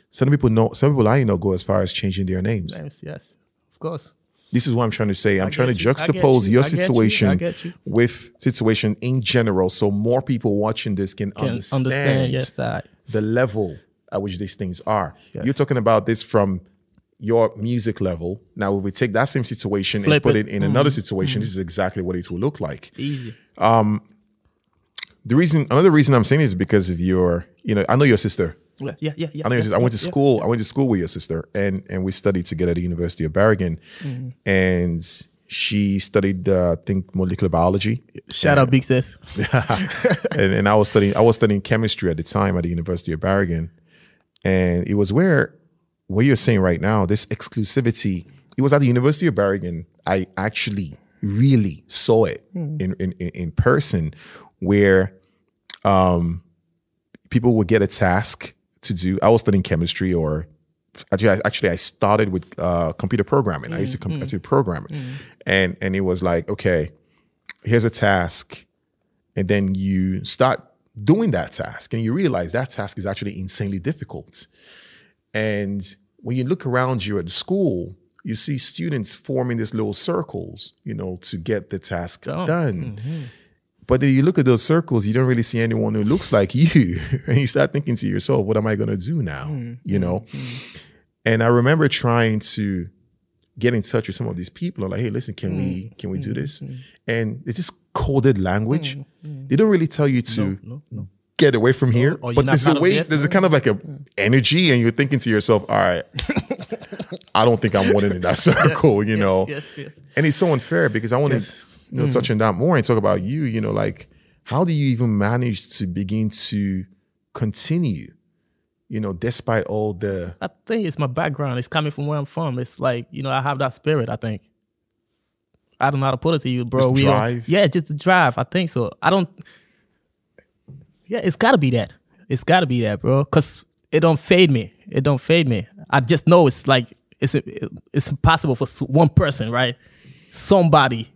Some people know, some people I know go as far as changing their names. yes, yes, of course. This is what I'm trying to say. I'm trying to you. Juxtapose you. your. Situation you. with situation in general, so more people watching this can, Can understand, understand? Yes, the level at which these things are. You're talking about this from your music level. Now, if we take that same situation and put it. it in another situation, this is exactly what it will look like. easy. The reason, another reason I'm saying is because of your, you know, I know your sister. Yeah, yeah, yeah. yeah I know yeah, sister. I went to yeah, school. I went to school with your sister, and and we studied together at the University of Bergen, Mm-hmm. and she studied, uh, I think, molecular biology. Shout out, Big Sis. and, and I was studying. I was studying chemistry at the time at the University of Bergen, and it was where what you're saying right now, this exclusivity. It was at the University of Bergen. I actually really saw it in, in in in person, where um, people would get a task to do. I was studying chemistry, or actually, I, actually, I started with uh, computer programming. I used to com- I used to program it, and and it was like, okay, here's a task, and then you start doing that task, and you realize that task is actually insanely difficult. And when you look around you at school, you see students forming these little circles, you know, to get the task Done. done. But then you look at those circles, you don't really see anyone who looks like you. and you start thinking to yourself, what am I going to do now? Mm-hmm. You know? Mm-hmm. And I remember trying to get in touch with some of these people. I'm like, hey, listen, can we can we do this? And it's this coded language. They don't really tell you to No, no. Get away from here. but there's a way, there's a kind of like a energy, and you're thinking to yourself, all right, I don't think I'm wanting in that circle, you know. Yes, yes. And it's so unfair because I want to you know, touch mm. on that more and talk about you, you know, like how do you even manage to begin to continue, you know, despite all the I think it's my background. It's coming from where I'm from. It's like you know I have that spirit. I think. I don't know how to put it to you, bro. Just We drive? yeah, just drive. I think so. I don't. Yeah, it's got to be that. It's got to be that, bro. Cause it don't fade me. It don't fade me. I just know it's like it's it's impossible for one person, right? Somebody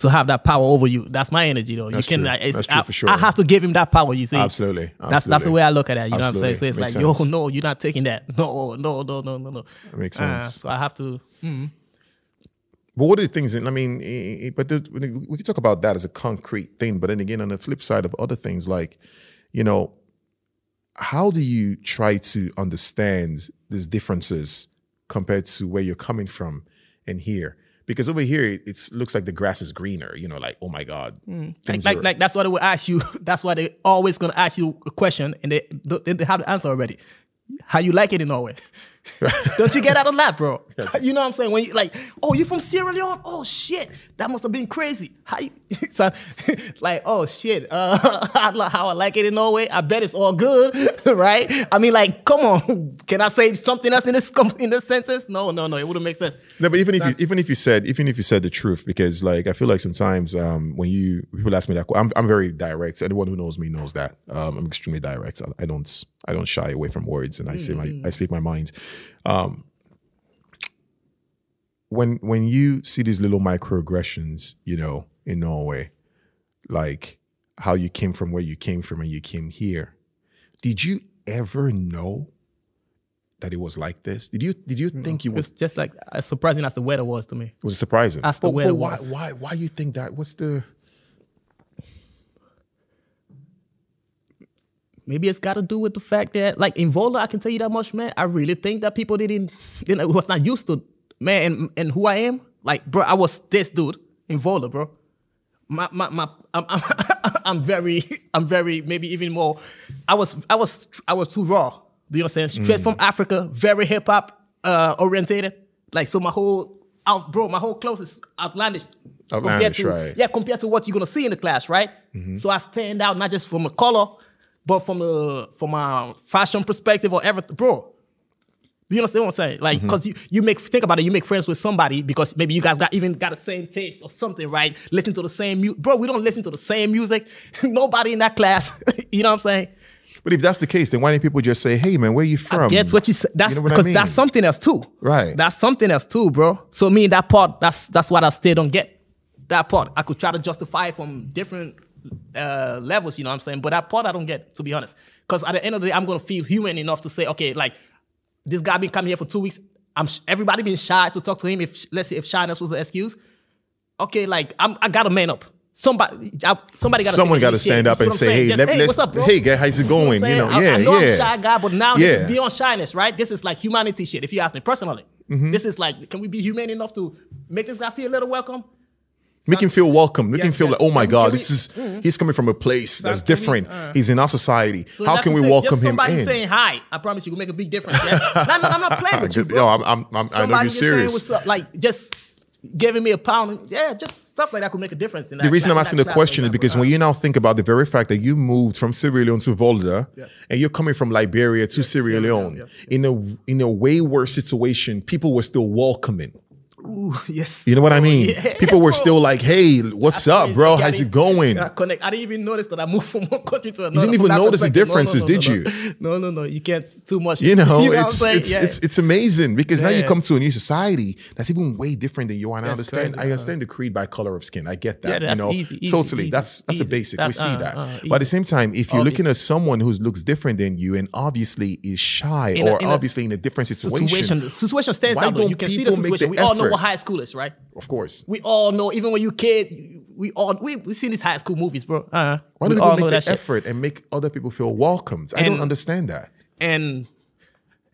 to have that power over you. That's my energy, though. That's you can. true. It's, That's true I, for sure. I have to give him that power. You see, Absolutely. That's that's the way I look at it. You know what I'm Absolutely. saying? So it's Makes like, yo, no, you're not taking that. No, no, no, no, no, no. That makes Uh, sense. so I have to. But what are the things? And I mean, but we we can talk about that as a concrete thing. But then again, on the flip side of other things, like you know, how do you try to understand these differences compared to where you're coming from and here? Because over here, it looks like the grass is greener. You know, like oh my god, mm. Like, things like, are- like that's why they will ask you. That's why they always gonna ask you a question, and they they, they have the answer already. How you like it in Norway? Don't you get out of that, bro? You know what I'm saying? When you like, oh, you from Sierra Leone? Oh shit, that must have been crazy. How you, so, like, oh shit, uh, how I like it in Norway? I bet it's all good, right? I mean, like, come on, can I say something else in this in this sentence? No, no, no, it wouldn't make sense. No, but even if you even if you said even if you said the truth, because like I feel like sometimes um, when you people ask me that, I'm I'm very direct. Anyone who knows me knows that um, I'm extremely direct. I, I don't I don't shy away from words, and I say my I speak my mind. Um, when when you see these little microaggressions, you know, in Norway, like how you came from where you came from and you came here, did you ever know that it was like this? Did you did you think you was just like as surprising as the weather was to me. was it surprising? That's the but, way but why, was. why, why you think that? What's the? Maybe it's got to do with the fact that, like in Volda, I can tell you that much, man. I really think that people didn't, didn't was not used to, man, and, and who I am. Like, bro, I was this dude in Volda, bro. My, my, my, I'm, I'm, I'm very, I'm very, maybe even more. I was, I was, I was too raw. Do you understand? Straight from Africa, very hip hop uh, orientated. Like, so my whole, out, bro, my whole clothes is outlandish. Outlandish, compared to, right. Yeah, compared to what you're gonna see in the class, right? So I stand out not just from a color, But from the from a fashion perspective or everything, bro. Do you understand what I'm saying? Like, mm-hmm. cause you, you make think about it, you make friends with somebody because maybe you guys got even got the same taste or something, right? Listen to the same music. Bro, we don't listen to the same music. Nobody in that class. you know what I'm saying? But if that's the case, then why didn't people just say, "Hey, man, where you from?" I Get what you said. That's know I because mean? that's something else too. Right. That's something else too, bro. So me that part, that's that's what I still don't get. That part. I could try to justify it from different uh levels, you know what I'm saying? But that part I don't get, to be honest. Because at the end of the day, I'm gonna feel human enough to say, okay, like this guy been coming here for two weeks. I'm everybody been shy to talk to him. If let's say if shyness was the excuse, okay, like I'm I gotta man up. Somebody, I, somebody got Someone got to stand up and say, "Hey, let, hey, let's, what's up, bro? hey, guy, how's it You know going?" You know, I, yeah, I know yeah. I'm a shy guy, but now this Yeah. is beyond shyness, right? This is like humanity shit. If you ask me personally, Mm-hmm. this is like, can we be humane enough to make this guy feel a little welcome? Make him feel welcome. Make Yes, him feel yes. like, oh my Can we- God, this is he's coming from a place that's can we- different. uh. he's in our society. So How can we take welcome just him in? saying hi, I promise you, will make a big difference. Yeah? no, no, I'm not playing with you, bro. Yo, I'm, I'm, I'm, know you're serious. what's up, like just giving me a pound, yeah, just stuff like that could make a difference. In that, The reason I'm asking the question is because when you now think about the very fact that you moved from Sierra Leone to Volda, Yes. and you're coming from Liberia to Sierra Leone, in a in a way worse situation, people were still welcoming. Ooh, yes, You know what I mean? Yeah, people were bro. still like, "Hey, what's up, bro? How's it going?" I connect. I didn't even notice that I moved from one country to another. You didn't even notice the perspective. No, no, differences, no, did you? No, no, no. You can't too much. You know, what I'm it's it's, Yeah. it's it's amazing because now you come to a new society that's even way different than you are. And I understand. crazy, I understand the creed by color of skin. I get that. Yeah, you know, easy, easy, totally. easy, that's that's a basic. That's, we see uh, that. uh, but at the same time, if you're looking at someone who looks different than you and obviously is shy or obviously in a different situation, situation. The situation stands out. You can see the situation. We all know high schoolers, right? of course. We all know. Even when you kid, we all we we seen these high school movies, bro. Uh, Why don't all people make that the shit. effort and make other people feel welcomed? I don't understand that. And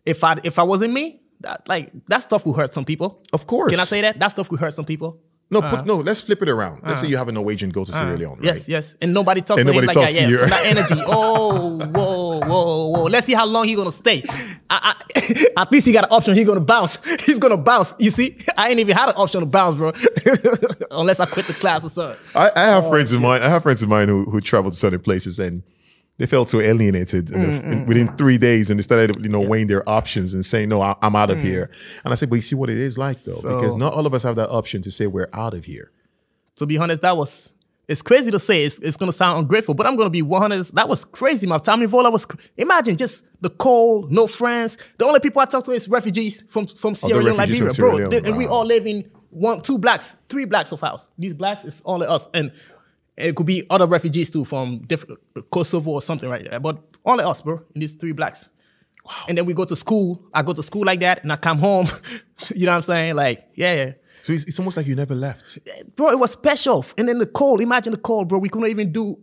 if I if I wasn't me, that like that stuff will hurt some people. Of course. Can I say that? That stuff will hurt some people. No, put, no. Let's flip it around. Let's say you have a Norwegian go to Sierra Leone, right? Uh-huh. Yes, yes. And nobody talks And to him nobody like talks that. Yeah, you. that energy. Oh, whoa, whoa, whoa. Let's see how long he gonna stay. I, I, at least he got an option. He gonna bounce. He's gonna bounce. You see, I ain't even had an option to bounce, bro. Unless I quit the class or something. I, I Oh, have friends of mine. I have friends of mine who who traveled to certain places and they felt so alienated Mm, in- within three days, and they started you know weighing their options and saying, "No, I, I'm out of Mm. here." And I said, "But you see what it is like though, because not all of us have that option to say we're out of here." To be honest, that was. It's crazy to say. It's, it's gonna sound ungrateful, but I'm gonna be 100. That was crazy. My time in Volda was imagine just the cold, no friends. The only people I talk to is refugees from from Sierra Leone, Liberia, bro. They- And we all live in one, two blacks, three blacks of house. These blacks is only us, and it could be other refugees too from different Kosovo or something right there. But only us, bro, in these three blacks. Wow. And then we go to school. I go to school like that, and I come home. you know what I'm saying? Like, yeah, yeah So it's, it's almost like you never left. bro, it was special. And then the cold, imagine the cold, bro. We couldn't even do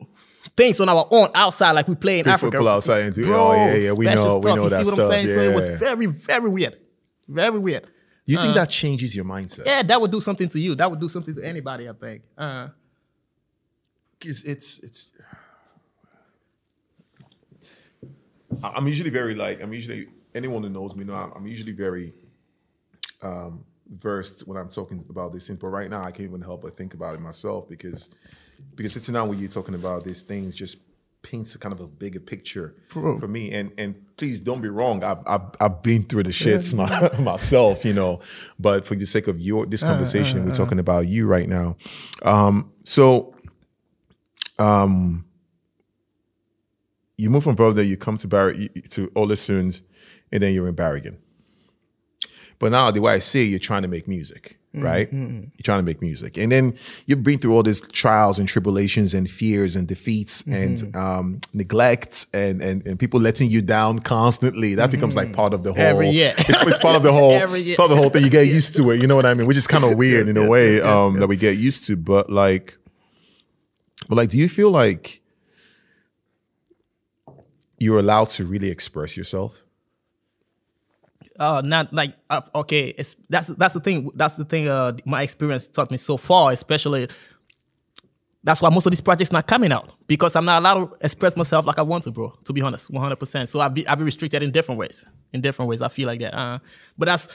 things on our own outside like we play in Play Africa. football outside and do- bro, oh, yeah, yeah, we know- we stuff. know you that see what stuff, I'm saying? So it was very, very weird. Very weird. You think that changes your mindset? Yeah, that would do something to you. That would do something to anybody, I think. Uh, It's it's it's. I'm usually very like I'm usually anyone who knows me know I'm, I'm usually very um, versed when I'm talking about these things. But right now I can't even help but think about it myself because because sitting down with you talking about these things just paints a kind of a bigger picture for me. And and please don't be wrong. I've I've, I've been through the shits my, myself, you know. But for the sake of your this conversation, we're talking about you right now. Um, so you move from Volda, you come to Barry to Ålesund, and then you're in Bergen. But now the way I see it, you're trying to make music, right? You're trying to make music. And then you've been through all these trials and tribulations and fears and defeats and um, neglect and, and and people letting you down constantly. That becomes like part of the whole Every year. It's, it's part of the whole Every year. part of the whole thing. You get used to it. You know what I mean? Which is kind of weird in a way um, that we get used to. But like but like, do you feel like you're allowed to really express yourself? uh, not like uh, okay. It's that's that's the thing. That's the thing. Uh, my experience taught me so far, especially. That's why most of these projects not coming out because I'm not allowed to express myself like I want to, bro. To be honest, 100. percent So I be I be restricted in different ways. In different ways, I feel like that. Uh, but that's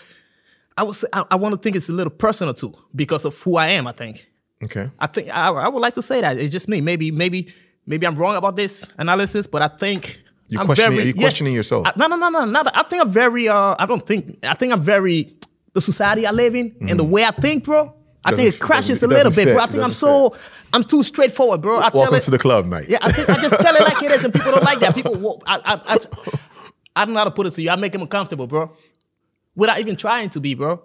I say I, I want to think it's a little personal too because of who I am. I think. Okay. I think I, I would like to say that it's just me. Maybe maybe maybe I'm wrong about this analysis, but I think You're I'm questioning- very- you questioning yourself? I- no, no, no, no, no. I think I'm very. Uh, I don't think. I think I'm very. The society I live in and the way I think, bro. I Mm-hmm. Doesn't think it crashes a little bit, bro. I think I'm so. I'm too straightforward, bro. I tell Welcome it, to the club, mate. yeah, I, think I just tell it like it is, and people don't like that. People, I, I, I, I don't know how to put it to you. I make them uncomfortable, bro, without even trying to be, bro.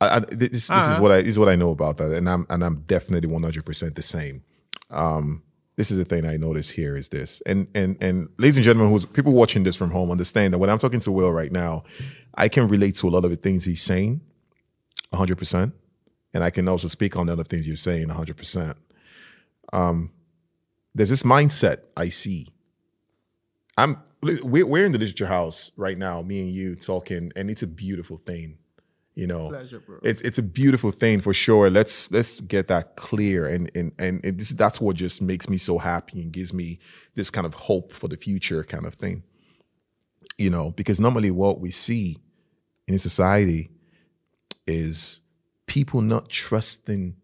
I, I, this, this is Uh-huh. what I this is what I know about that, and I'm and I'm definitely 100 percent the same. Um, this is the thing I notice here is this, and and and ladies and gentlemen, who's people watching this from home, understand that when I'm talking to Will right now, I can relate to a lot of the things he's saying, 100 percent, and I can also speak on the other things you're saying, 100 percent. Um, there's this mindset I see. I'm we're, we're in the literature house right now, me and you talking, and it's a beautiful thing. You know, Pleasure, bro. it's it's a beautiful thing for sure. Let's let's get that clear, and and and this, that's what just makes me so happy and gives me this kind of hope for the future, kind of thing. You know, because normally what we see in society is people not trusting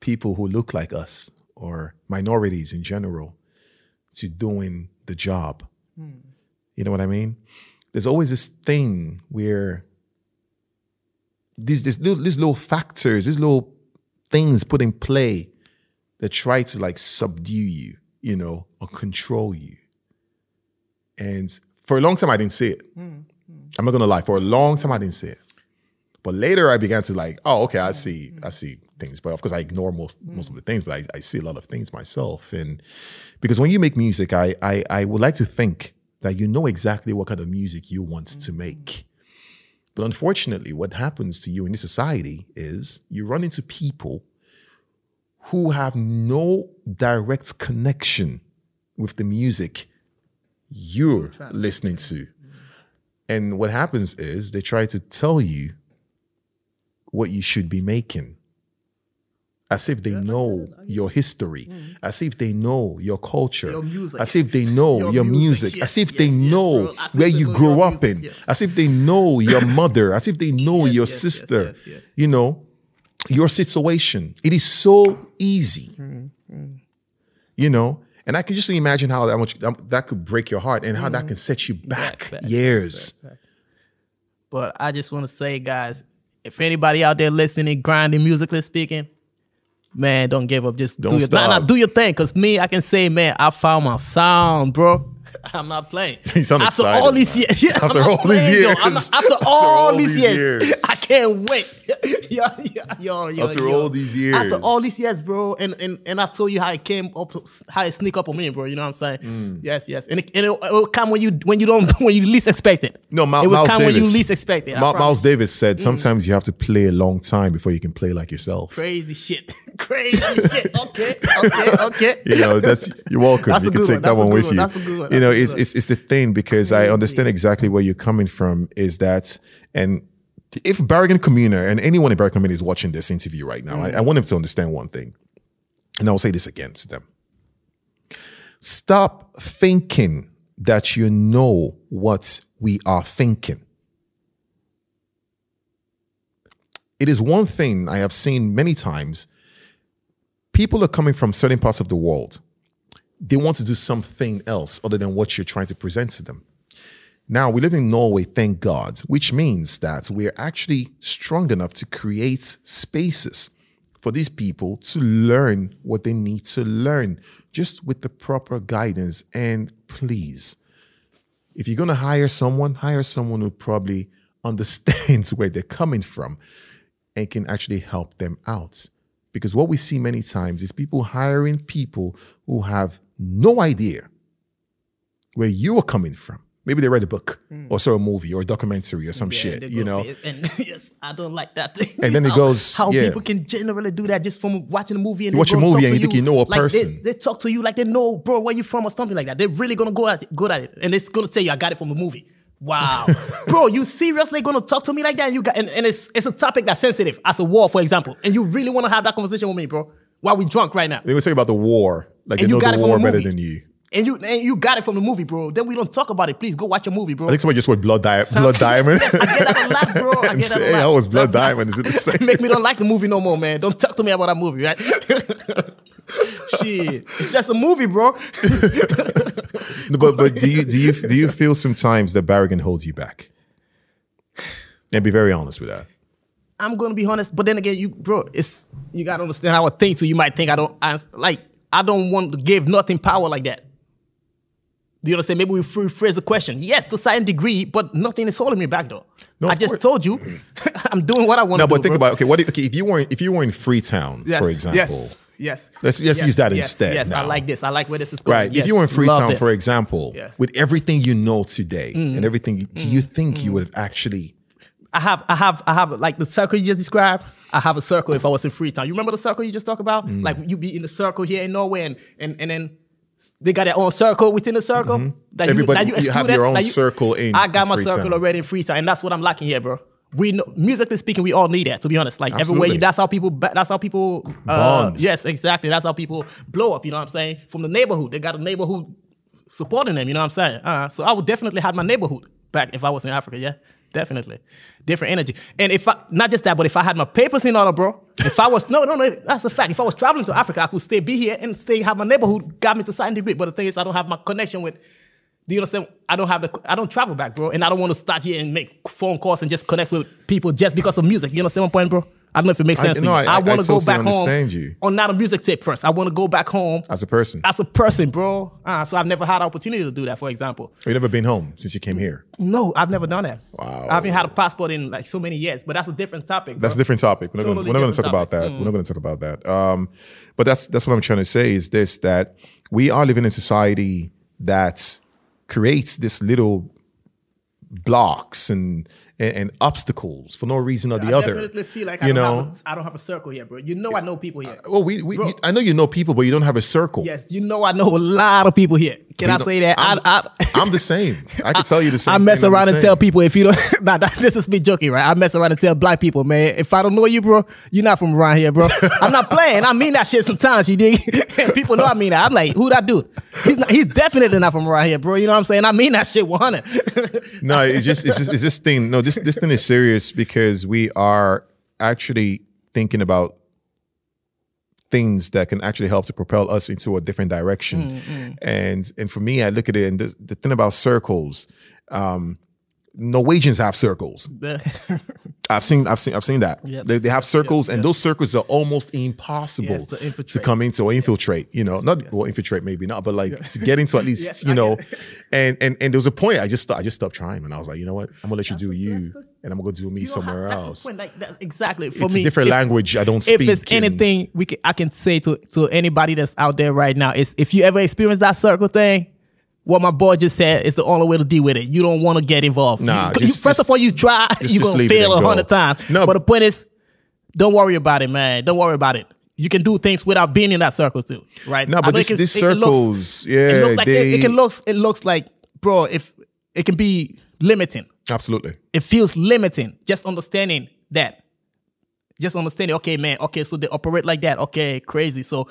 people who look like us or minorities in general to doing the job. Hmm. You know what I mean? There's always this thing where these these little, these little factors, these little things put in play that try to like subdue you, you know, or control you. And for a long time, I didn't see it. Hmm, hmm. I'm not gonna lie. For a long time, I didn't see it. But later, I began to like, oh, okay, I see, hmm. I see things. But of course, I ignore most most of the things. But I, I see a lot of things myself. And because when you make music, I I, I would like to think that you know exactly what kind of music you want to make. But unfortunately, what happens to you in this society is you run into people who have no direct connection with the music you're listening to. And what happens is they try to tell you what you should be making. As if they know your history, mm. as if they know your culture, Your music. as if they know Your your, music, music, yes, as if they yes, yes, know. Where you know grew up music, in, as if they know your mother, as if they know your yes, yes, sister, yes, yes. you know, your situation. It is so easy, mm, mm. you know. And I can just imagine how that much that could break your heart and how that can set you back, back, years. But I just want to say, guys, if anybody out there listening, grinding, musically speaking, man, don't give up. Just Don't do your, nah, nah, do your thing. Cause me, I can say, man, I found my sound, bro. I'm not playing. Sound after all these years, yeah, After all these playing, yo. I'm years. not- after, all these years, years. I can't wait. yo, yo, yo, After yo. all these years. after all these years, bro, and and and I told you how it came up, how it sneak up on me, bro. You know what I'm saying? Mm. Yes, yes, and it, and it, it will come when you when you don't when you least expect it. No, Ma- it will Miles come Davis. when you least expect it. Ma- Miles Davis said sometimes you have to play a long time before you can play like yourself. Crazy shit. Crazy shit. Okay. Okay. Okay. you know, that's you're welcome. That's you can take one. that That's one with one. you. That's a good one. Know, it's it's it's the thing because I understand exactly where you're coming from. Is that and if Bergen kommune and anyone in Bergen kommune is watching this interview right now, I, mm. I want them to understand one thing, and I'll say this again to them: Stop thinking that you know what we are thinking. It is one thing I have seen many times. People are coming from certain parts of the world. They want to do something else other than what you're trying to present to them. Now, we live in Norway, thank God, which means that we're actually strong enough to create spaces for these people to learn what they need to learn, just with the proper guidance. And please, if you're going to hire someone, hire someone who probably understands where they're coming from and can actually help them out. Because what we see many times is people hiring people who have no idea where you're coming from. Maybe they read a book or saw a movie or a documentary or some Mm. Yeah, shit, you know. And yes, I don't like that thing. And then it goes, how yeah. people can generally do that just from watching a movie. And You watch a movie and you think you know a like they- person. They, talk to you like they know, bro, where you from or something like that. They're really gonna go at it, good at it, and it's gonna tell you, I got it from a movie. Wow, bro, you seriously gonna talk to me like that? And you got, and, and it's it's a topic that's sensitive, as a war, for example, and you really want to have that conversation with me, bro, while we drunk right now. They tell you about the war, like And they you know got the it from war a better than you. And you and you got it from the movie, bro. Then we don't talk about it. Please go watch a movie, bro. I think somebody just wrote Blood, Di- Blood Diamond. Yes, I get that a lot, bro. I get that a lot. Oh, I was Blood Diamond. Is it the same? Make me don't like the movie no more, man. Don't talk to me about that movie, right? Shit, it's just a movie, bro. No, but but do you do you do you feel sometimes that Bergen holds you back? And be very honest with that. I'm gonna be honest, but then again, you, bro, it's you gotta understand how I think. So you might think I don't, I, like, I don't want to give nothing power like that. Do you understand? Maybe we rephrase the question. Yes, to a certain degree, but nothing is holding me back though. No, I just course. told you, I'm doing what I want No, to do. but think bro. about okay. What if, okay if you were in, if you were in Freetown, Yes, for example, Yes. Yes. Let's- let's yes, use that yes, instead Yes, I like this. I like where this is going. right? Yes, if you were in Freetown, for example. Mm. with everything you know today and everything, do you think you would have actually? I have, I have, I have like the circle you just described. I have a circle if I was in Freetown. You remember the circle you just talked about? Mm. Like you be in the circle here in Norway, and and, and then they got their own circle within the circle. That Mm-hmm. Everybody- you have excluded, your own that you- circle in I got my Freetown. circle already in Freetown, and that's what I'm lacking here, bro. We know, musically speaking, we all need that. To be honest, like everywhere, Absolutely. you, that's how people. That's how people. Uh, Bonds. yes, exactly. That's how people blow up. You know what I'm saying? From the neighborhood, they got a neighborhood supporting them. You know what I'm saying? Uh, so I would definitely have my neighborhood back if I was in Africa. Yeah, definitely, different energy. And if I not just that, but if I had my papers in order, bro. If I was no, no, no, that's a fact. If I was traveling to Africa, I could stay be here and stay have my neighborhood got me to certain degree. But the thing is, I don't have my connection with. Do you understand? I don't have the. I don't travel back, bro, and I don't want to start here and make phone calls and just connect with people just because of music. You understand my point, bro? I don't know if it makes I- sense. to no, you. I- I- I want to go back understand home you. on not a music tip first. I want to go back home As a person, as a person, bro. Uh, so I've never had opportunity to do that. For example, you've never been home since you came here. no, I've never done that. Wow. I haven't had a passport in like so many years, but that's a different topic. That's a different topic. We're not going to talk different about that. Mm. We're not going to talk about that. Um, but that's that's what I'm trying to say is this that we are living in a society that creates this little blocks and and, and obstacles for no reason or the I other. definitely feel like I you don't, know. have a, I don't have a circle here, bro. You know I know people here. Uh, well, we, we you- I know you know people, but you don't have a circle. Yes, you know I know a lot of people here. Can You I don't- say that? I'm, I, I, I'm the same. I can tell you the same. I mess. Around and tell people if you don't. nah, that, this is me joking, right? I mess around and tell black people, man, if I don't know you, bro, you're not from around here, bro. I'm not playing. I mean that shit sometimes. You dig? people know I mean that. I'm like, who that dude? He's not, he's definitely not from around here, bro. You know what I'm saying? I mean that shit 100. no, it's just it's just it's this thing. No, this this thing is serious because we are actually thinking about things that can actually help to propel us into a different direction. And and for me, I look at it and the, the thing about circles, um, Norwegians have circles. I've seen I've seen I've seen that. Yes. They, they have circles and those circles are almost impossible Yes, to to, come into or infiltrate, you know. Not well infiltrate maybe not, but like to get into at least, Yes, you know. And and and there was a point I just I just stopped trying and I was like, you know what? I'm gonna let you do the- you the- and I'm gonna go do me somewhere the else. like, exactly. For It's me, a different if- language I don't speak. if it's anything we can, I can say to to anybody that's out there right now is if you ever experience that circle thing, what my boy just said is the only way to deal with it. You don't want to get involved. Nah, You- you- first just- of all, you try, you're gonna fail a hundred times. No. but the point is, don't worry about it, man. Don't worry about it. You can do things without being in that circle too, right? No, but this, can- this it- it looks- circles, yeah, it looks like it, it can looks it looks like, bro. If it can be limiting, absolutely. it feels limiting. Just understanding that. Just understanding, okay, man, okay, so they operate like that. Okay, crazy. So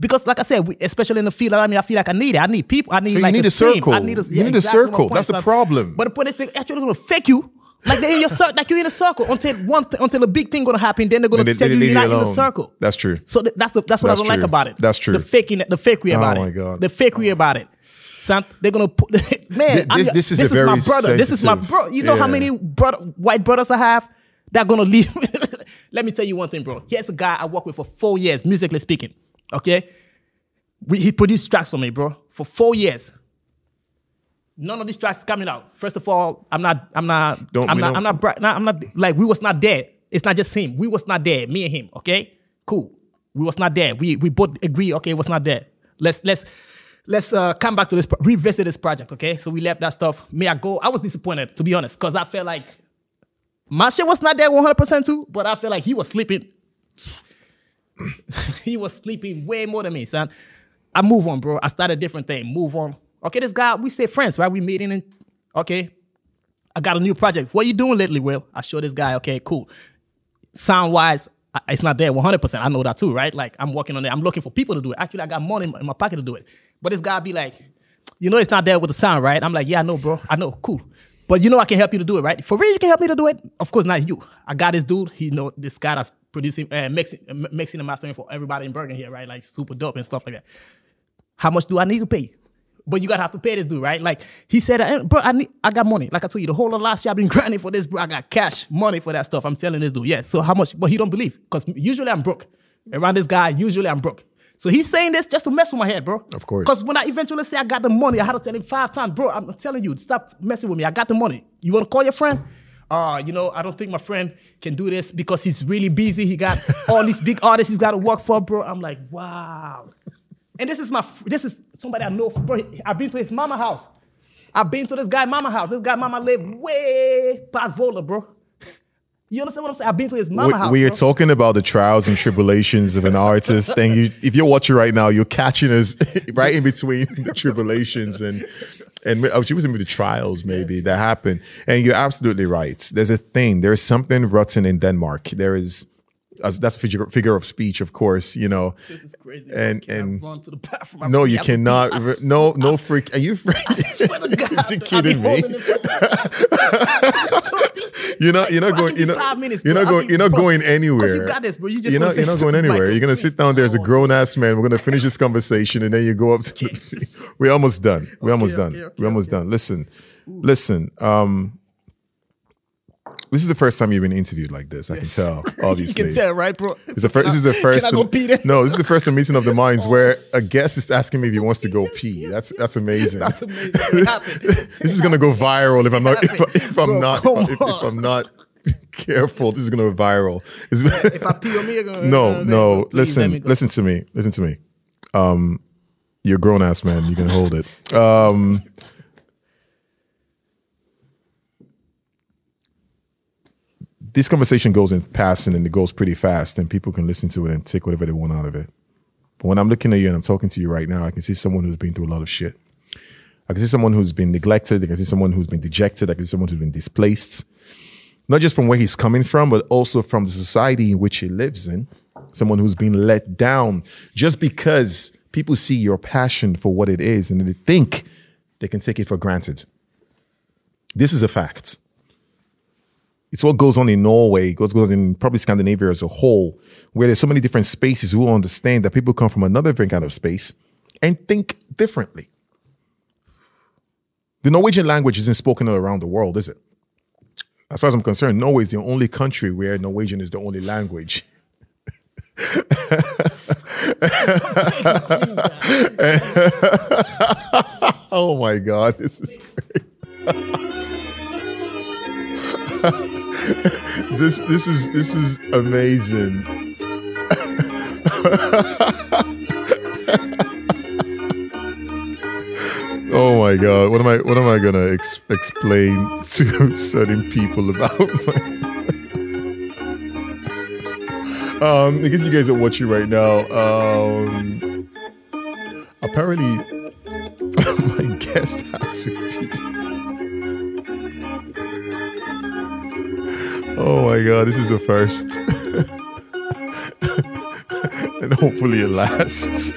because like I said, we, especially in the field, I mean, I feel like I need it. I need people. I need You like need a team. circle. I need a, You need a exactly my circle. That's the problem. But the point is, they actually gonna fake you. Like they're in your circle, like you're in a circle until one th- until a big thing gonna happen. Then they're gonna they- tell they you you're you not in the circle. That's true. So th- that's the that's what That's I don't like about it. That's true. The faking, the fakery oh about Oh it. my God. The fakery oh. about it. Son, they're gonna put man. This- your- this is a my brother. This is my bro. You know how many brother, white brothers I have that gonna leave. Let me tell you one thing, bro. Here's a guy I worked with for four years, musically speaking. Okay, we, he produced tracks for me, bro, for four years. None of these tracks coming out. First of all, I'm not, I'm not, Don't- I'm not, I'm not, bra- not, I'm not like we was not there. It's not just him. We was not there. Me and him. Okay, cool. We was not there. We we both agree. Okay, it was not there. Let's let's let's uh, come back to this, pro- revisit this project. Okay, so we left that stuff. May I go? I was disappointed to be honest, because I felt like my shit was not there 100 percent too. But I felt like he was sleeping. he was sleeping way more than me, son. I move on, bro. I start a different thing. Move on. Okay, this guy, we stay friends, right? We meeting and okay. I got a new project. What you doing lately, Will? I show this guy, okay, cool. Sound wise, it's not there 100%. I know that too, right? Like, I'm working on it. I'm looking for people to do it. Actually, I got money in my- pocket to do it. But this guy be like, you know, it's not there with the sound, right? I'm like, yeah, I know, bro. I know, cool. But you know, I can help you to do it, right? For real, you can help me to do it. Of course, not you. I got this dude. He know this guy that's producing, uh, mixing, uh, mixing and mastering for everybody in Bergen here, right? Like super dope and stuff like that. How much do I need to pay? But you gotta have to pay this dude, right? Like he said, "Eh, bro, I need, I got money. Like I told you, the whole of last year I've been grinding for this, bro. I got cash, money for that stuff. I'm telling this dude, yeah. So how much? But he don't believe because usually I'm broke. Around this guy, usually I'm broke. So he's saying this just to mess with my head, bro. Of course. Because when I eventually say I got the money, I had to tell him five times, bro. I'm telling you, stop messing with me. I got the money. You want to call your friend? Uh, you know, I don't think my friend can do this because he's really busy. He got all these big artists he's got to work for, bro. I'm like, wow. And this is my, this is somebody I know, bro. I've been to his mama house. I've been to this guy mama house. This guy mama live way past Volda, bro. You understand what I'm saying? I've been to his mama we, house. we are bro. talking about the trials and tribulations of an artist, and you, if you're watching right now, you're catching us right in between the tribulations and and oh, she was in the trials maybe that happened. And you're absolutely right. There's a thing. There is something rotten in Denmark. There is. As that's figure, figure of speech, of course, you know. This is crazy. And- I and- run to the bathroom? I No, you cannot. I No, no freak. Are you? Freak? Is kidding me? holding it for- You're not. You're not I going. You're you not. minutes, You're not going. You're not going anywhere. you got this, bro. You just You're not. You're not going anywhere. You're gonna sit down. there as a grown ass man. We're gonna finish this conversation, and then you go up. To the, we're almost done. We're almost done. We're almost done. Listen, listen. Um, this is the first time you've been interviewed like this. I can tell. You Obviously, can tell, right, bro? It's the first. This is the first. Can I go pee then? No, this is the first meeting of the minds where a guest is asking me if he wants to go pee. That's that's amazing. That's amazing. This is gonna go viral if I'm not if, if I'm Bro, not come if, if. I'm not careful. This is gonna go viral. If I pee on me, you're gonna no, uh, no. please Listen, listen to me. Listen to me. Um, you're a grown ass man. You can hold it. Um, this conversation goes in passing and it goes pretty fast, and people can listen to it and take whatever they want out of it. But when I'm looking at you and I'm talking to you right now, I can see someone who's been through a lot of shit. I can see someone who's been neglected. I can see someone who's been dejected. I can see someone who's been displaced. Not just from where he's coming from, but also from the society in which he lives in. Someone who's been let down just because people see your passion for what it is and they think they can take it for granted. This is a fact. It's what goes on in Norway, what goes on in probably Scandinavia as a whole, where there's so many different spaces who understand that people come from another different kind of space and think differently. The Norwegian language isn't spoken all around the world, is it? As far as I'm concerned, Norway is the only country where Norwegian is the only language. oh my God, this is great. this this is this is amazing. Oh my god, what am I what am I gonna ex- explain to certain people about my Um, I guess you guys are watching right now. Um, apparently, my guest had to pee. Oh my god, this is a first, and hopefully it lasts.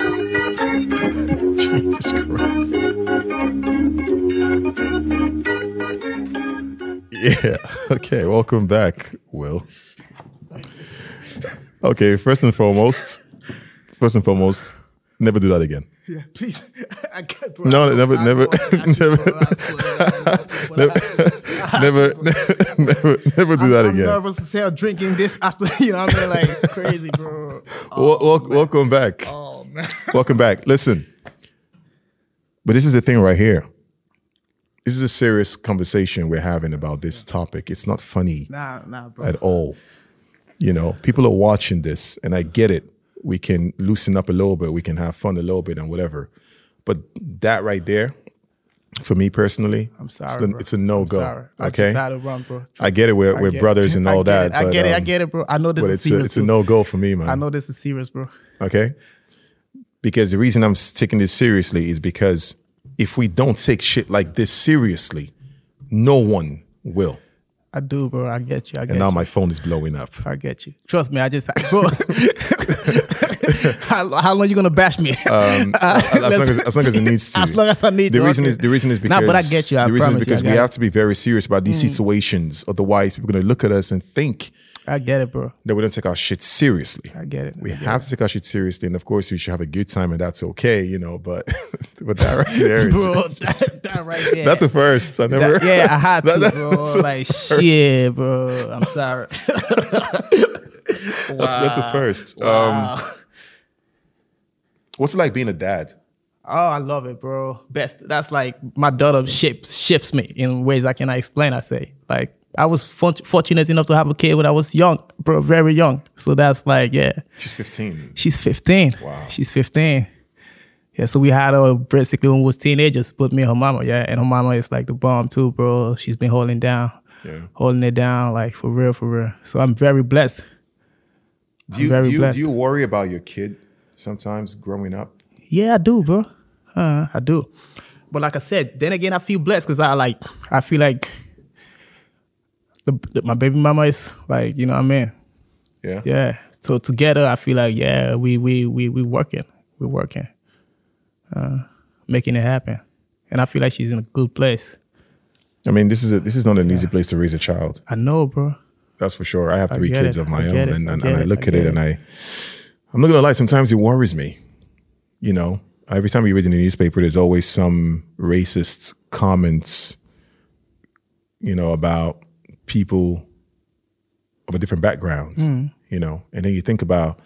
Jesus Christ. Yeah. Okay. Welcome back, Will. Okay. First and foremost, first and foremost, never do that again. Yeah, please. I can't, bro. No, I- never- never- bro, I got you, never- bro. I swear, I- I- Never, never, never do that I'm again. nervous as hell drinking this after, you know what I mean? Like, crazy, bro. Wel- wel- oh, welcome back. Oh, man. Welcome back. Listen, but this is the thing right here. This is a serious conversation we're having about this topic. It's not funny Nah, nah, bro. at all. You know, people are watching this, and I get it. We can loosen up a little bit, we can have fun a little bit, and whatever. But that right there, for me personally, I'm it's, sorry, a, bro. it's a no I'm go. Okay, just had run, bro. I get it. We're, we're get it. brothers and all get that. it. I but, get it. I um, get it, bro. I know this But is it's a, serious. it's a no go for me, man. I know this is serious, bro. Okay. Because the reason I'm taking this seriously is because if we don't take shit like this seriously, no one will. I do, bro. I get you. I get And now you. my phone is blowing up. I get you. Trust me. I just, bro. how, how long you gonna bash me? Um, as, long as, as long as it needs to. As long as I need the to, reason okay. is the reason is because Nah, but I get you. I the reason is promise you, I because we have to be very serious about these situations. Otherwise, people are going to look at us and think I get it, bro. that we don't take our shit seriously. I get it. We get have to take our shit seriously, and of course, we should have a good time, and that's okay, you know. But but that right there, bro. That, that right there. that's a first. I never. That- yeah, I had to, That- bro. Like first. shit, bro. I'm sorry. that's, that's a first. Um, what's it like being a dad? Oh, I love it, bro. Best. That's like my daughter shapes shifts me in ways I cannot explain. I say, like, I was fort- fortunate enough to have a kid when I was young, bro, very young. So that's like, yeah, She's 15. she's 15. Wow. She's 15. Yeah, so we had her basically when we was teenagers, but me and her mama, yeah, and her mama is like the bomb too, bro. She's been holding down, Yeah. holding it down, like for real, for real. So I'm very blessed. Do you, do, you, blessed. do you worry about your kid sometimes growing up? Yeah, I do, bro. Uh, I do. But like I said, then again, I feel blessed because I like, I feel like the, the- my baby mama is like, you know what I mean? Yeah. Yeah. So together, I feel like, yeah, we we we we working, we're working, uh, making it happen, and I feel like she's in a good place. I mean, this is a, this is not an easy place to raise a child. I know, bro. That's for sure. I have three get kids it. of my I own, it. and, I and, and I look I at it and I, I'm not gonna lie. Sometimes it worries me. You know, every time you read in the newspaper, there's always some racist comments. You know about people of a different background. Mm. You know, and then you think about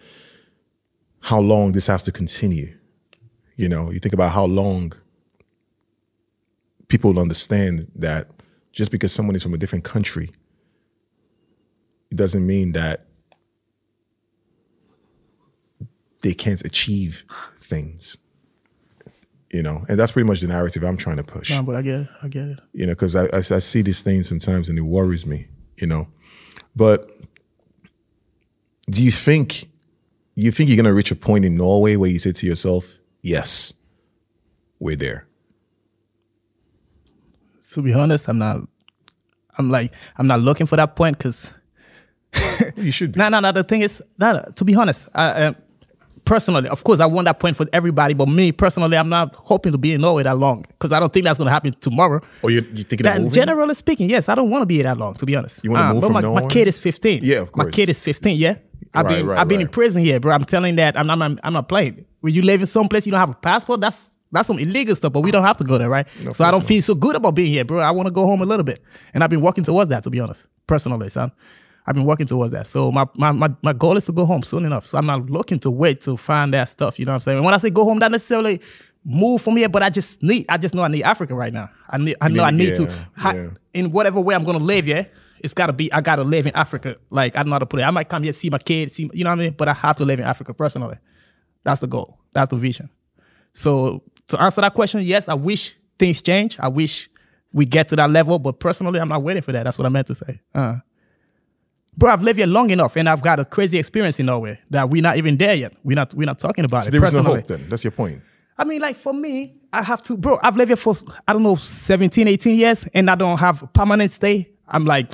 how long this has to continue. You know, you think about how long people will understand that just because someone is from a different country, it doesn't mean that they can't achieve things. You know, and that's pretty much the narrative I'm trying to push. No, but I get it. I get it. You know, because I, I I see these things sometimes and it worries me. You know, but do you think you think you're gonna reach a point in Norway where you say to yourself, "Yes, we're there." To be honest, I'm not. I'm like, I'm not looking for that point because You should be. No, no, no. The thing is, no, to be honest, I, uh, personally, of course, I want that point for everybody. But me personally, I'm not hoping to be in Norway that long because I don't think that's going to happen tomorrow. Or you you thinking That, generally speaking, yes, I don't want to be here that long. To be honest, You wanna Uh, move but from my, my kid is 15. Yeah, of course. My kid is 15. Yeah, I've Right, been right, I've been in prison here, bro. I'm telling that I'm, I'm, I'm not playing. When you live in some place you don't have a passport, that's that's some illegal stuff. But we don't have to go there, right? so I don't feel so good about being here, bro. I want to go home a little bit, and I've been working towards that. To be honest, personally, son. I've been working towards that. So my, my my my goal is to go home soon enough. So I'm not looking to wait to find that stuff. You know what I'm saying? And when I say go home, not necessarily move from here, but I just need I just know I need Africa right now. I need I know I need- need to yeah, ha- yeah. in whatever way I'm gonna live, yeah. It's gotta be I gotta live in Africa. Like I don't know how to put it. I might come here, see my kids, see you know what I mean? But I have to live in Africa personally. That's the goal. That's the vision. So to answer that question, yes, I wish things change. I wish we get to that level, but personally, I'm not waiting for that. That's what I meant to say. Uh. Bro, I've lived here long enough, and I've got a crazy experience in Norway that we're not even there yet. We're not. We're not talking about So it. there is no hope then. That's your point. I mean, like for me, I have to, bro, I've lived here for, I don't know, 17, 18 years, and I don't have permanent stay. I'm like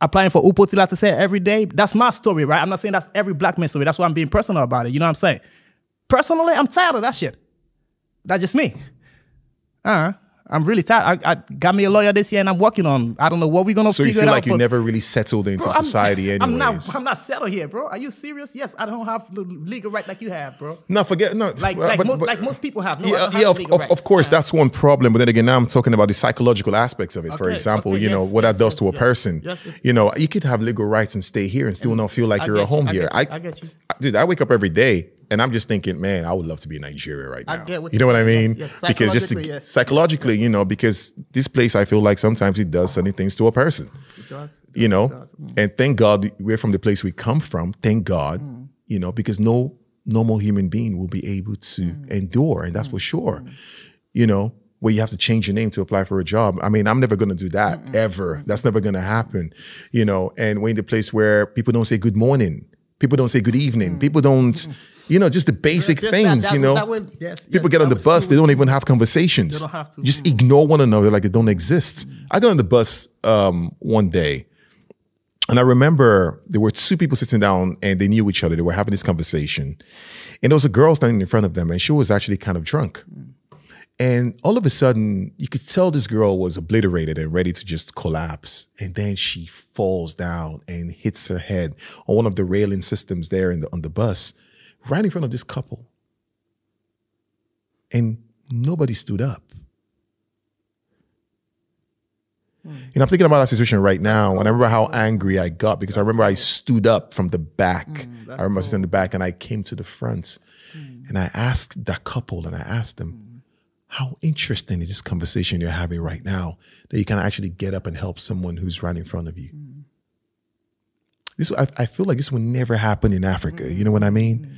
applying for Upotila to say every day. That's my story, right? I'm not saying that's every black man's story. That's why I'm being personal about it. You know what I'm saying? Personally, I'm tired of that shit. That's just me. Uh-huh. I'm really tired. I, I got me a lawyer this year, and I'm working on. I don't know what we're gonna So you figure feel it like out. you never really settled into Bro, society, anyways. I'm not. I'm not settled here, bro. Are you serious? Yes, I don't have the legal right like you have, bro. no, forget no. Like, like, but- most, but- like most people have. No, yeah, have yeah, of, of, right. of course, that's one problem. But then again, now I'm talking about the psychological aspects of it. For example, okay, you know what yes, that does yes, to a yes. person. Yes, yes. You know, you could have legal rights and stay here and still not feel like I you're at home you, I here. you, I get you. dude, I wake up every day and I'm just thinking, man, I would love to be in Nigeria right I now. get what you know what I mean? Yes, yes. Because just to, Psychologically, yes. psychologically, you know, because this place, I feel like sometimes it does certain things to a person. It does. you know does. Mm. and thank god we're from the place we come from thank god Mm. you know because no normal human being will be able to Mm. endure and that's for sure you know where you have to change your name to apply for a job i mean i'm never going to do that ever that's never going to happen you know and we're in the place where people don't say good morning people don't say good evening people don't you know just the basic Mm. Just things that you know would- yes, people yes, get on the bus they don't even have conversations They don't have to. just ignore one another like they don't exist i got on the bus um, one day and I remember there were two people sitting down and they knew each other. They were having this conversation. And there was a girl standing in front of them and she was actually kind of drunk. And all of a sudden, you could tell this girl was obliterated and ready to just collapse. And then she falls down and hits her head on one of the railing systems there in the, on the bus, right in front of this couple. And nobody stood up. Hmm. You know, I'm thinking about that situation right now. And I remember how angry I got because I remember I stood up from the back. Hmm, I remember sitting in the back and I came to the front hmm. and I asked that couple and I asked them, how interesting is this conversation you're having right now that you can actually get up and help someone who's right in front of you? This I, I feel like this would never happen in Africa. You know what I mean?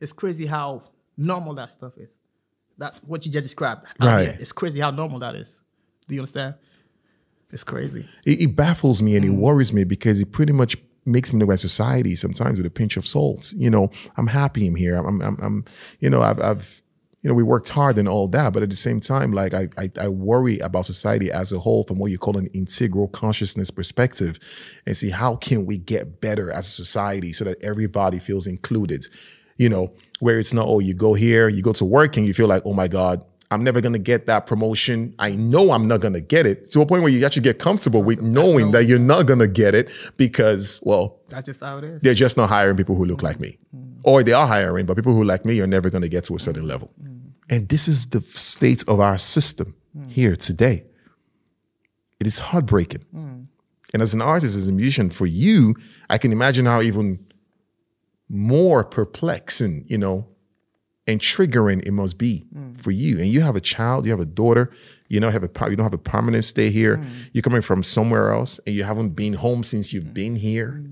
It's crazy how normal that stuff is. That what you just described. Right. here, It's crazy how normal that is. Do you understand? It's crazy. it, it baffles me and it mm. worries me because it pretty much makes me look at society sometimes with a pinch of salt. You know, I'm happy I'm here. I'm, I'm, I'm you know, I've, I've, you know, we worked hard and all that, but at the same time, like I, I, I worry about society as a whole from what you call an integral consciousness perspective, and see how can we get better as a society so that everybody feels included. You know, where it's not oh you go here, you go to work and you feel like oh my god, I'm never gonna get that promotion. I know I'm not gonna get it to a point where you actually get comfortable with knowing that you're not gonna get it because, well, That's just how it is. they're just not hiring people who look like me. Mm. Or they are hiring, but people who like me are never gonna get to a certain mm. level. Mm. And this is the state of our system here today. It is heartbreaking. And as an artist, as a musician, for you, I can imagine how even more perplexing, you know, and triggering it must be mm. for you. And you have a child, you have a daughter, you know, have a you don't have a permanent stay here. Mm. You're coming from somewhere else, and you haven't been home since you've mm. been here.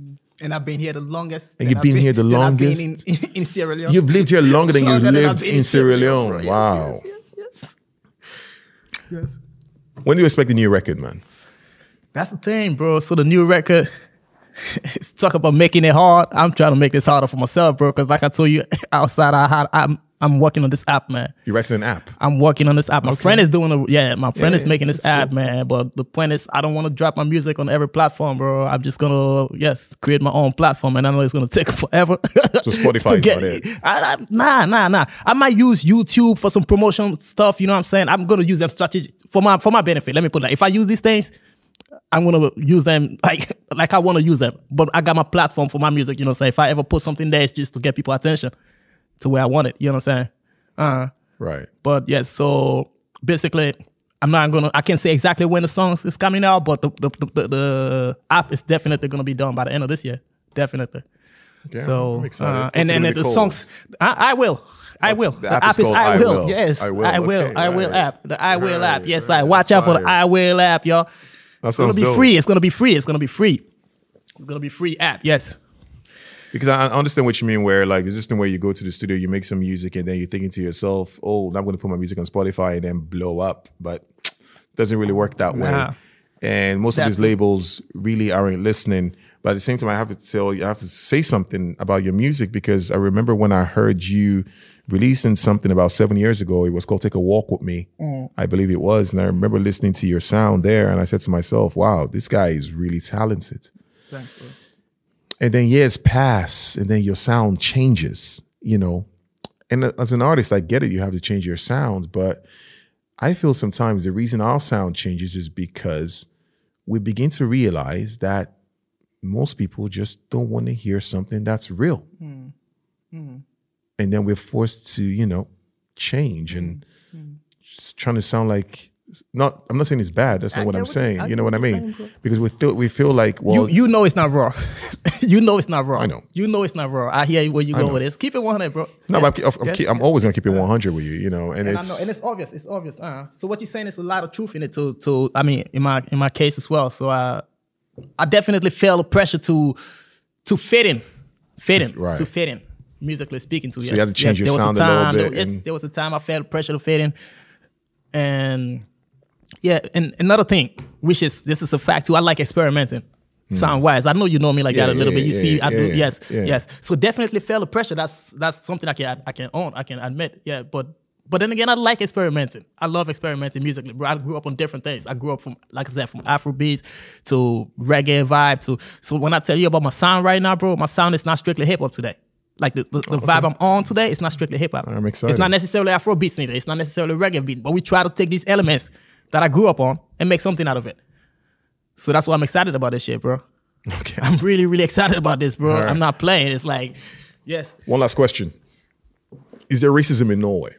And I've been here the longest. And you've I've been here the and I've been longest. in, in, in Sierra Leone. You've lived here longer than you Longer than I've lived been in Sierra Leone. Yes, Wow. Yes, yes, yes. Yes. When do you expect the new record, man? That's the thing, bro. So the new record, talk about making it hard. I'm trying to make this harder for myself, bro. Because like I told you outside, I had I'm I'm working on this app, man. You're writing an app. I'm working on this app. My friend is doing a yeah. My friend Yeah, is making this app, man. But the point is, I don't want to drop my music on every platform, bro. I'm just gonna yes create my own platform, and I know it's gonna take forever. So Spotify is get not it. I, I, nah, nah, nah. I might use YouTube for some promotion stuff. You know what I'm saying? I'm gonna use them strategy for my for my benefit. Let me put that. If I use these things, I'm gonna use them like like I want to use them. But I got my platform for my music. You know what I'm saying? If I ever put something there, it's just to get people attention to where I want it. You know what I'm saying? Uh, Right. but yes, so basically, I'm not gonna. I can't say exactly when the songs is coming out, but the the, the, the app is definitely gonna be done by the end of this year. Definitely. Yeah, so uh, and then the songs, I, I will. I will. the app is called I I will. Will. Yes, I will. I Will. will. Okay, I will right. app. The I will app. Yes, right. I watch out for the I will app, y'all. That It's gonna be dope. free. It's gonna be free. It's gonna be free. It's gonna be free app. Yes. Because I understand what you mean. Where like, it's just the way you go to the studio, you make some music, and then you're thinking to yourself, "Oh, I'm going to put my music on Spotify and then blow up." But it doesn't really work that way. Nah. And most of these labels really aren't listening. But at the same time, I have to tell you, I have to say something about your music because I remember when I heard you releasing something about seven years ago. It was called "Take a Walk with Me," mm. I believe it was, and I remember listening to your sound there, and I said to myself, "Wow, this guy is really talented." Thanks, bro. and then years pass and then your sound changes you know and as an artist i get it you have to change your sounds but i feel sometimes the reason our sound changes is because we begin to realize that most people just don't want to hear something that's real mm. Mm. And then we're forced to you know change and just trying to sound like not i'm not saying it's bad that's not I what i'm what saying I you know what i mean because we feel we feel like well you you know it's not raw. you know it's not raw. I know. You know it's not raw. I hear where you go know. with this. Keep it 100, bro. No, Yes. but I'm, I'm, Yes. keep, I'm always gonna keep it 100 with you, you know. And, And I know, it's and it's obvious. It's obvious. Uh, so what you're saying is a lot of truth in it. To, to I mean, in my in my case as well. So I, I definitely felt the pressure to, to fit in, fit in, right. to fit in, musically speaking. To So yes. you had to change yes, your there was sound a little time, bit There, yes, there was a time I felt pressure to fit in, and yeah, and another thing, which is this is a fact too. I like experimenting. Hmm. Sound wise, I know you know me like. Yeah, that a little yeah, bit. You yeah, see, I do. yes, yes. So definitely feel the pressure. That's that's something I can I can own. I can admit. Yeah, but but then again, I like experimenting. I love experimenting musically. Bro, I grew up on different things. I grew up from like I said, from Afrobeats to reggae vibe to. So when I tell you about my sound right now, bro, my sound is not strictly hip hop today. Like the, the, the oh, vibe I'm on today, it's not strictly hip hop. I'm excited. It's not necessarily Afro beats neither. It's not necessarily reggae beat, but we try to take these elements that I grew up on and make something out of it. So that's why I'm excited about this shit, bro. Okay. I'm really, really excited about this, bro. right. I'm not playing. It's like, yes. One last question: Is there racism in Norway?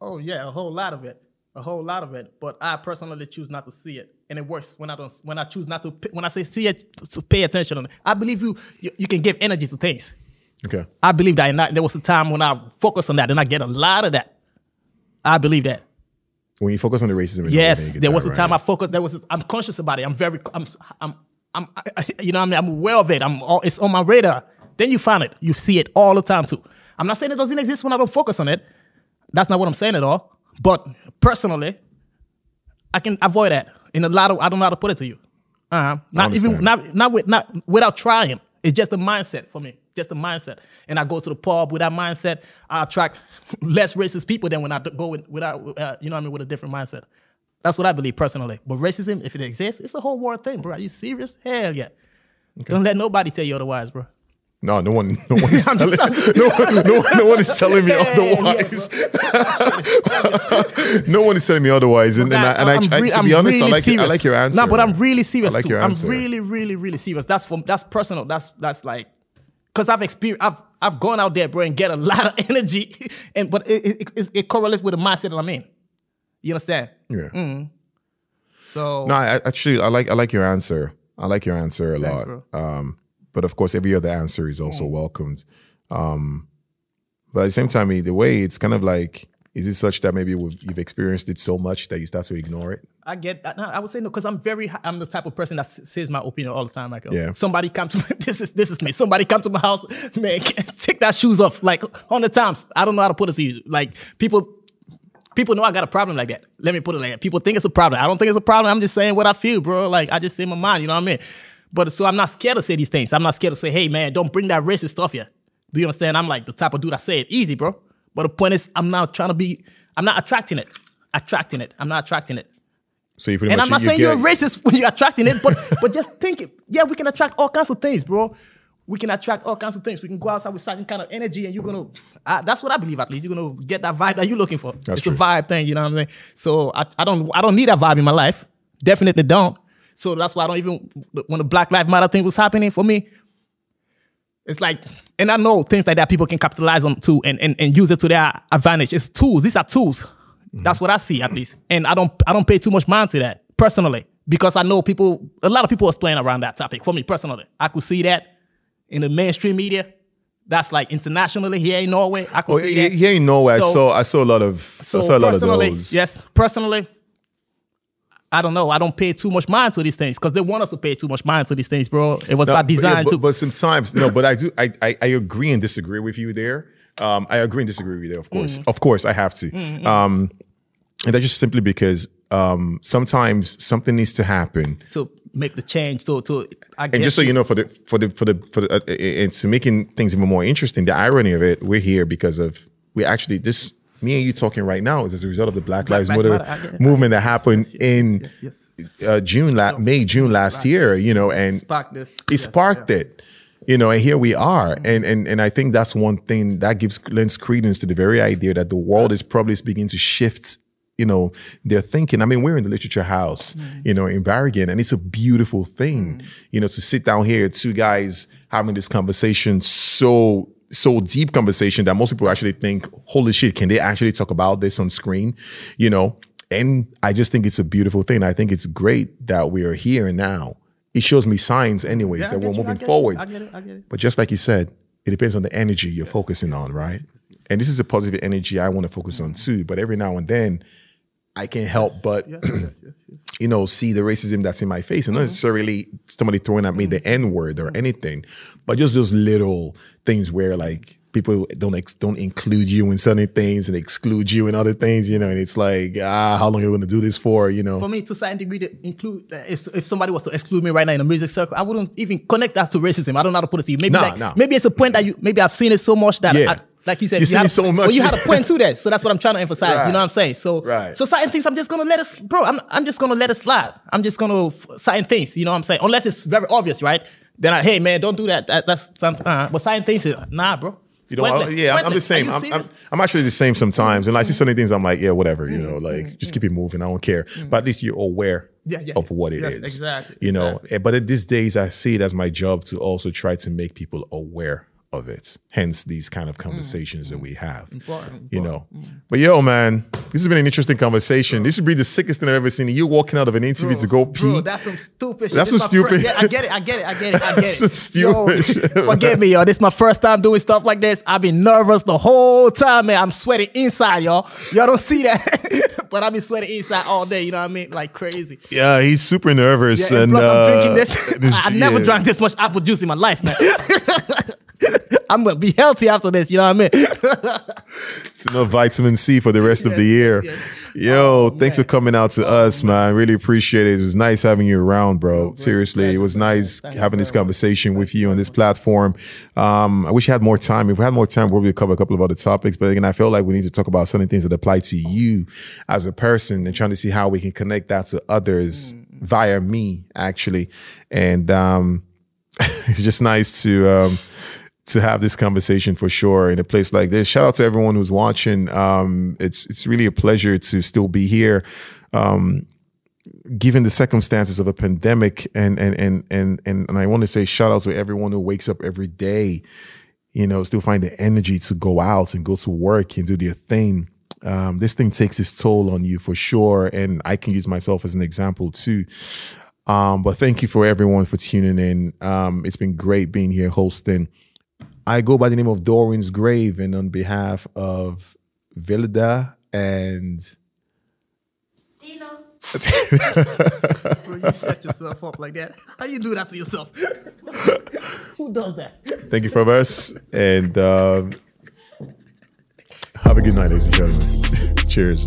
Oh yeah, a whole lot of it, a whole lot of it. But I personally choose not to see it, and it works when I don't. When I choose not to. When I say see it, to pay attention on it. I believe you. You, you can give energy to things. Okay. I believe that, and I, there was a time when I focus on that, and I get a lot of that. I believe that. When you focus on the racism, Yes, there was a right. time I focused. There was. A, I'm conscious about it. I'm very. I'm. I'm. I'm. I, I- you know. I mean, I'm aware of it. I'm. All, it's on my radar. Then you find it. You see it all the time too. I'm not saying it doesn't exist when I don't focus on it. That's not what I'm saying at all. But personally, I can avoid that in a lot of. I don't know how to put it to you. Uh-huh. Not even. Not. Not with. Not without trying. It's just a mindset for me. Just a mindset. And I go to the pub with that mindset. I attract less racist people than when I go with, without. Uh, you know what I mean? With a different mindset. That's what I believe personally. But racism, if it exists, it's a whole world thing, bro. Are you serious? Hell yeah. Don't let nobody tell you otherwise, bro. No, no one, no one is telling, no, no, no one is telling me otherwise. no one is telling me otherwise. And, and, I, and I, I'm I- re- to I'm be honest, I really like, I serious. like your answer. No, but I'm really serious I like too. your I'm really, really, really serious. That's from that's personal. That's that's like because I've experienced. I've I've gone out there, bro, and get a lot of energy, and but it it, it, it correlates with the mindset that I'm in. You understand? Yeah. Mm. So No, I, actually, I like I like your answer. I like your answer a Thanks, lot. Um, but of course, every other answer is also welcomed. Um, but at the same time, the way it's kind of like, is it such that maybe we've- you've experienced it so much that you start to ignore it? I get. I, I would say no, because I'm very. I'm the type of person that says my opinion all the time. Like, Yeah. somebody come to this is this is me. Somebody come to my house, man. Take that shoes off like hundred times. I don't know how to put it to you. Like people, people know I got a problem like that. Let me put it like that. People think it's a problem. I don't think it's a problem. I'm just saying what I feel, bro. Like I just say my mind. You know what I mean? But so I'm not scared to say these things. I'm not scared to say, hey man, don't bring that racist stuff here. Do you understand? I'm like the type of dude that say it easy, bro. But the point is, I'm not trying to be. I'm not attracting it. Attracting it. I'm not attracting it. So you pretty And much I'm not you, saying you you're racist when you're attracting it, but but just think it. Yeah, we can attract all kinds of things, bro. We can attract all kinds of things. We can go outside with certain kind of energy, and you're gonna. Uh, that's what I believe. At least you're gonna get that vibe that you're looking for. That's it's true. a vibe thing, you know what I'm saying? So I, I don't I don't need that vibe in my life. Definitely don't. So that's why I don't even when the Black Lives Matter thing was happening for me. It's like, and I know things like that people can capitalize on too and, and, and use it to their advantage. It's tools. These are tools. That's what I see at least. And I don't I don't pay too much mind to that personally because I know people. A lot of people is playing around that topic. For me personally, I could see that in the mainstream media. That's like internationally here in Norway. I could Oh, see that. here in Norway, I So- saw I saw a lot of so I saw a lot of those. yes, personally, I don't know. I don't pay too much mind to these things because they want us to pay too much mind to these things, bro. It was No, by but, yeah, but, too. but sometimes no, but I do I, I I agree and disagree with you there. Um, I agree and disagree with you there, of course. Mm-hmm. Of course, I have to. Um, and that's just simply because um, sometimes something needs to happen. to make the change. To to I And guess just so you know, for the for the for the for the, uh, uh, and to making things even more interesting, the irony of it, we're here because of we actually this me and you talking right now is as a result of the Black Lives Lives Matter Matter, I get it. movement that happened in yes, yes. uh, June, la- May, June last year. You know, and spark this. it sparked it you know and here we are mm-hmm. and and and i think that's one thing that gives lends credence to the very idea that the world is probably beginning to shift you know their thinking i mean we're in the literature house mm-hmm. you know in Bergen and it's a beautiful thing mm-hmm. you know to sit down here two guys having this conversation so so deep conversation that most people actually think holy shit can they actually talk about this on screen you know and i just think it's a beautiful thing i think it's great that we are here now it shows me signs anyways Yeah, that we're moving get you, forwards I get it. I get it. but just like you said, it depends on the energy you're focusing on, right? And this is a positive energy I want to focus on too. But every now and then, I can't help but Yes, yes, yes, yes. you know see the racism that's in my face, and not necessarily somebody throwing at me the N word or anything, but just those little things where like people don't ex- don't include you in certain things and exclude you in other things, you know. And it's like ah, how long are you going to do this for, you know? For me, to a certain degree, to include uh, if if somebody was to exclude me right now in a music circle, I wouldn't even connect that to racism. I don't know how to put it to you. Maybe Nah, like, nah. maybe it's a point that you maybe I've seen it so much that Yeah. I, like you said, seen had a- so much. Well, you had a point to that, so that's what I'm trying to emphasize. Right. You know what I'm saying? So, Right. so certain things I'm just gonna let it, bro. I'm I'm just gonna let it slide. I'm just gonna certain things. You know what I'm saying? Unless it's very obvious, right? Then I, hey man, don't do that. that that's something. Uh, but certain things, is, nah, bro. You know, I- yeah, I'm, I'm the same. I'm, I'm. I'm actually the same sometimes. And I see certain things, I'm like, yeah, whatever, you know, Mm, like just keep it moving. I don't care. But at least you're aware Yeah, yeah. of what it is. Yes, exactly, You know, exactly. Eh, but at these days, I see it as my job to also try to make people aware of it. Hence these kind of conversations that we have. Mm, Important, You know, but yo, man, this has been an interesting conversation. This would be the sickest thing I've ever seen. You walking out of an interview to go pee. Bro, that's some stupid shit. That's This some stupid- yeah, I get it. I get it. I get it. I get it. Yo, stupid shit, forgive me, yo. This is my first time doing stuff like this. I've been nervous the whole time, man. I'm sweating inside, y'all. Y'all don't see that, but I've been sweating inside all day. You know what I mean? Like crazy. yeah, he's super nervous. Yeah, and and plus, I'm uh, drinking this. this- I, I never yeah. drank this much apple juice in my life, man. I'm gonna be healthy after this. You know what I mean? It's enough vitamin C for the rest of the year. yes, Yo, thanks for coming out to us, man. Really appreciate it. It was nice having you around, bro. Seriously, it was nice Thank having this conversation with you on this platform. Um, I wish I had more time. If we had more time, we'll probably cover a couple of other topics. But again, I feel like we need to talk about certain things that apply to you as a person and trying to see how we can connect that to others via me, actually. And um, it's just nice to um, to have this conversation for sure in a place like this. Shout out to everyone who's watching. Um, it's it's really a pleasure to still be here. Um, given the circumstances of a pandemic and and and and and, and I want to say shout out to everyone who wakes up every day, you know, still find the energy to go out and go to work and do their thing. Um, this thing takes its toll on you for sure, and I can use myself as an example too. Um, but thank you for everyone for tuning in. Um, it's been great being here hosting. I go by the name of Doreen's Grave, and on behalf of Vilda and Dino. Bro, you set yourself up like that. How you do that to yourself? Who does that? thank you from us, and um, have a good night, ladies and gentlemen. Cheers.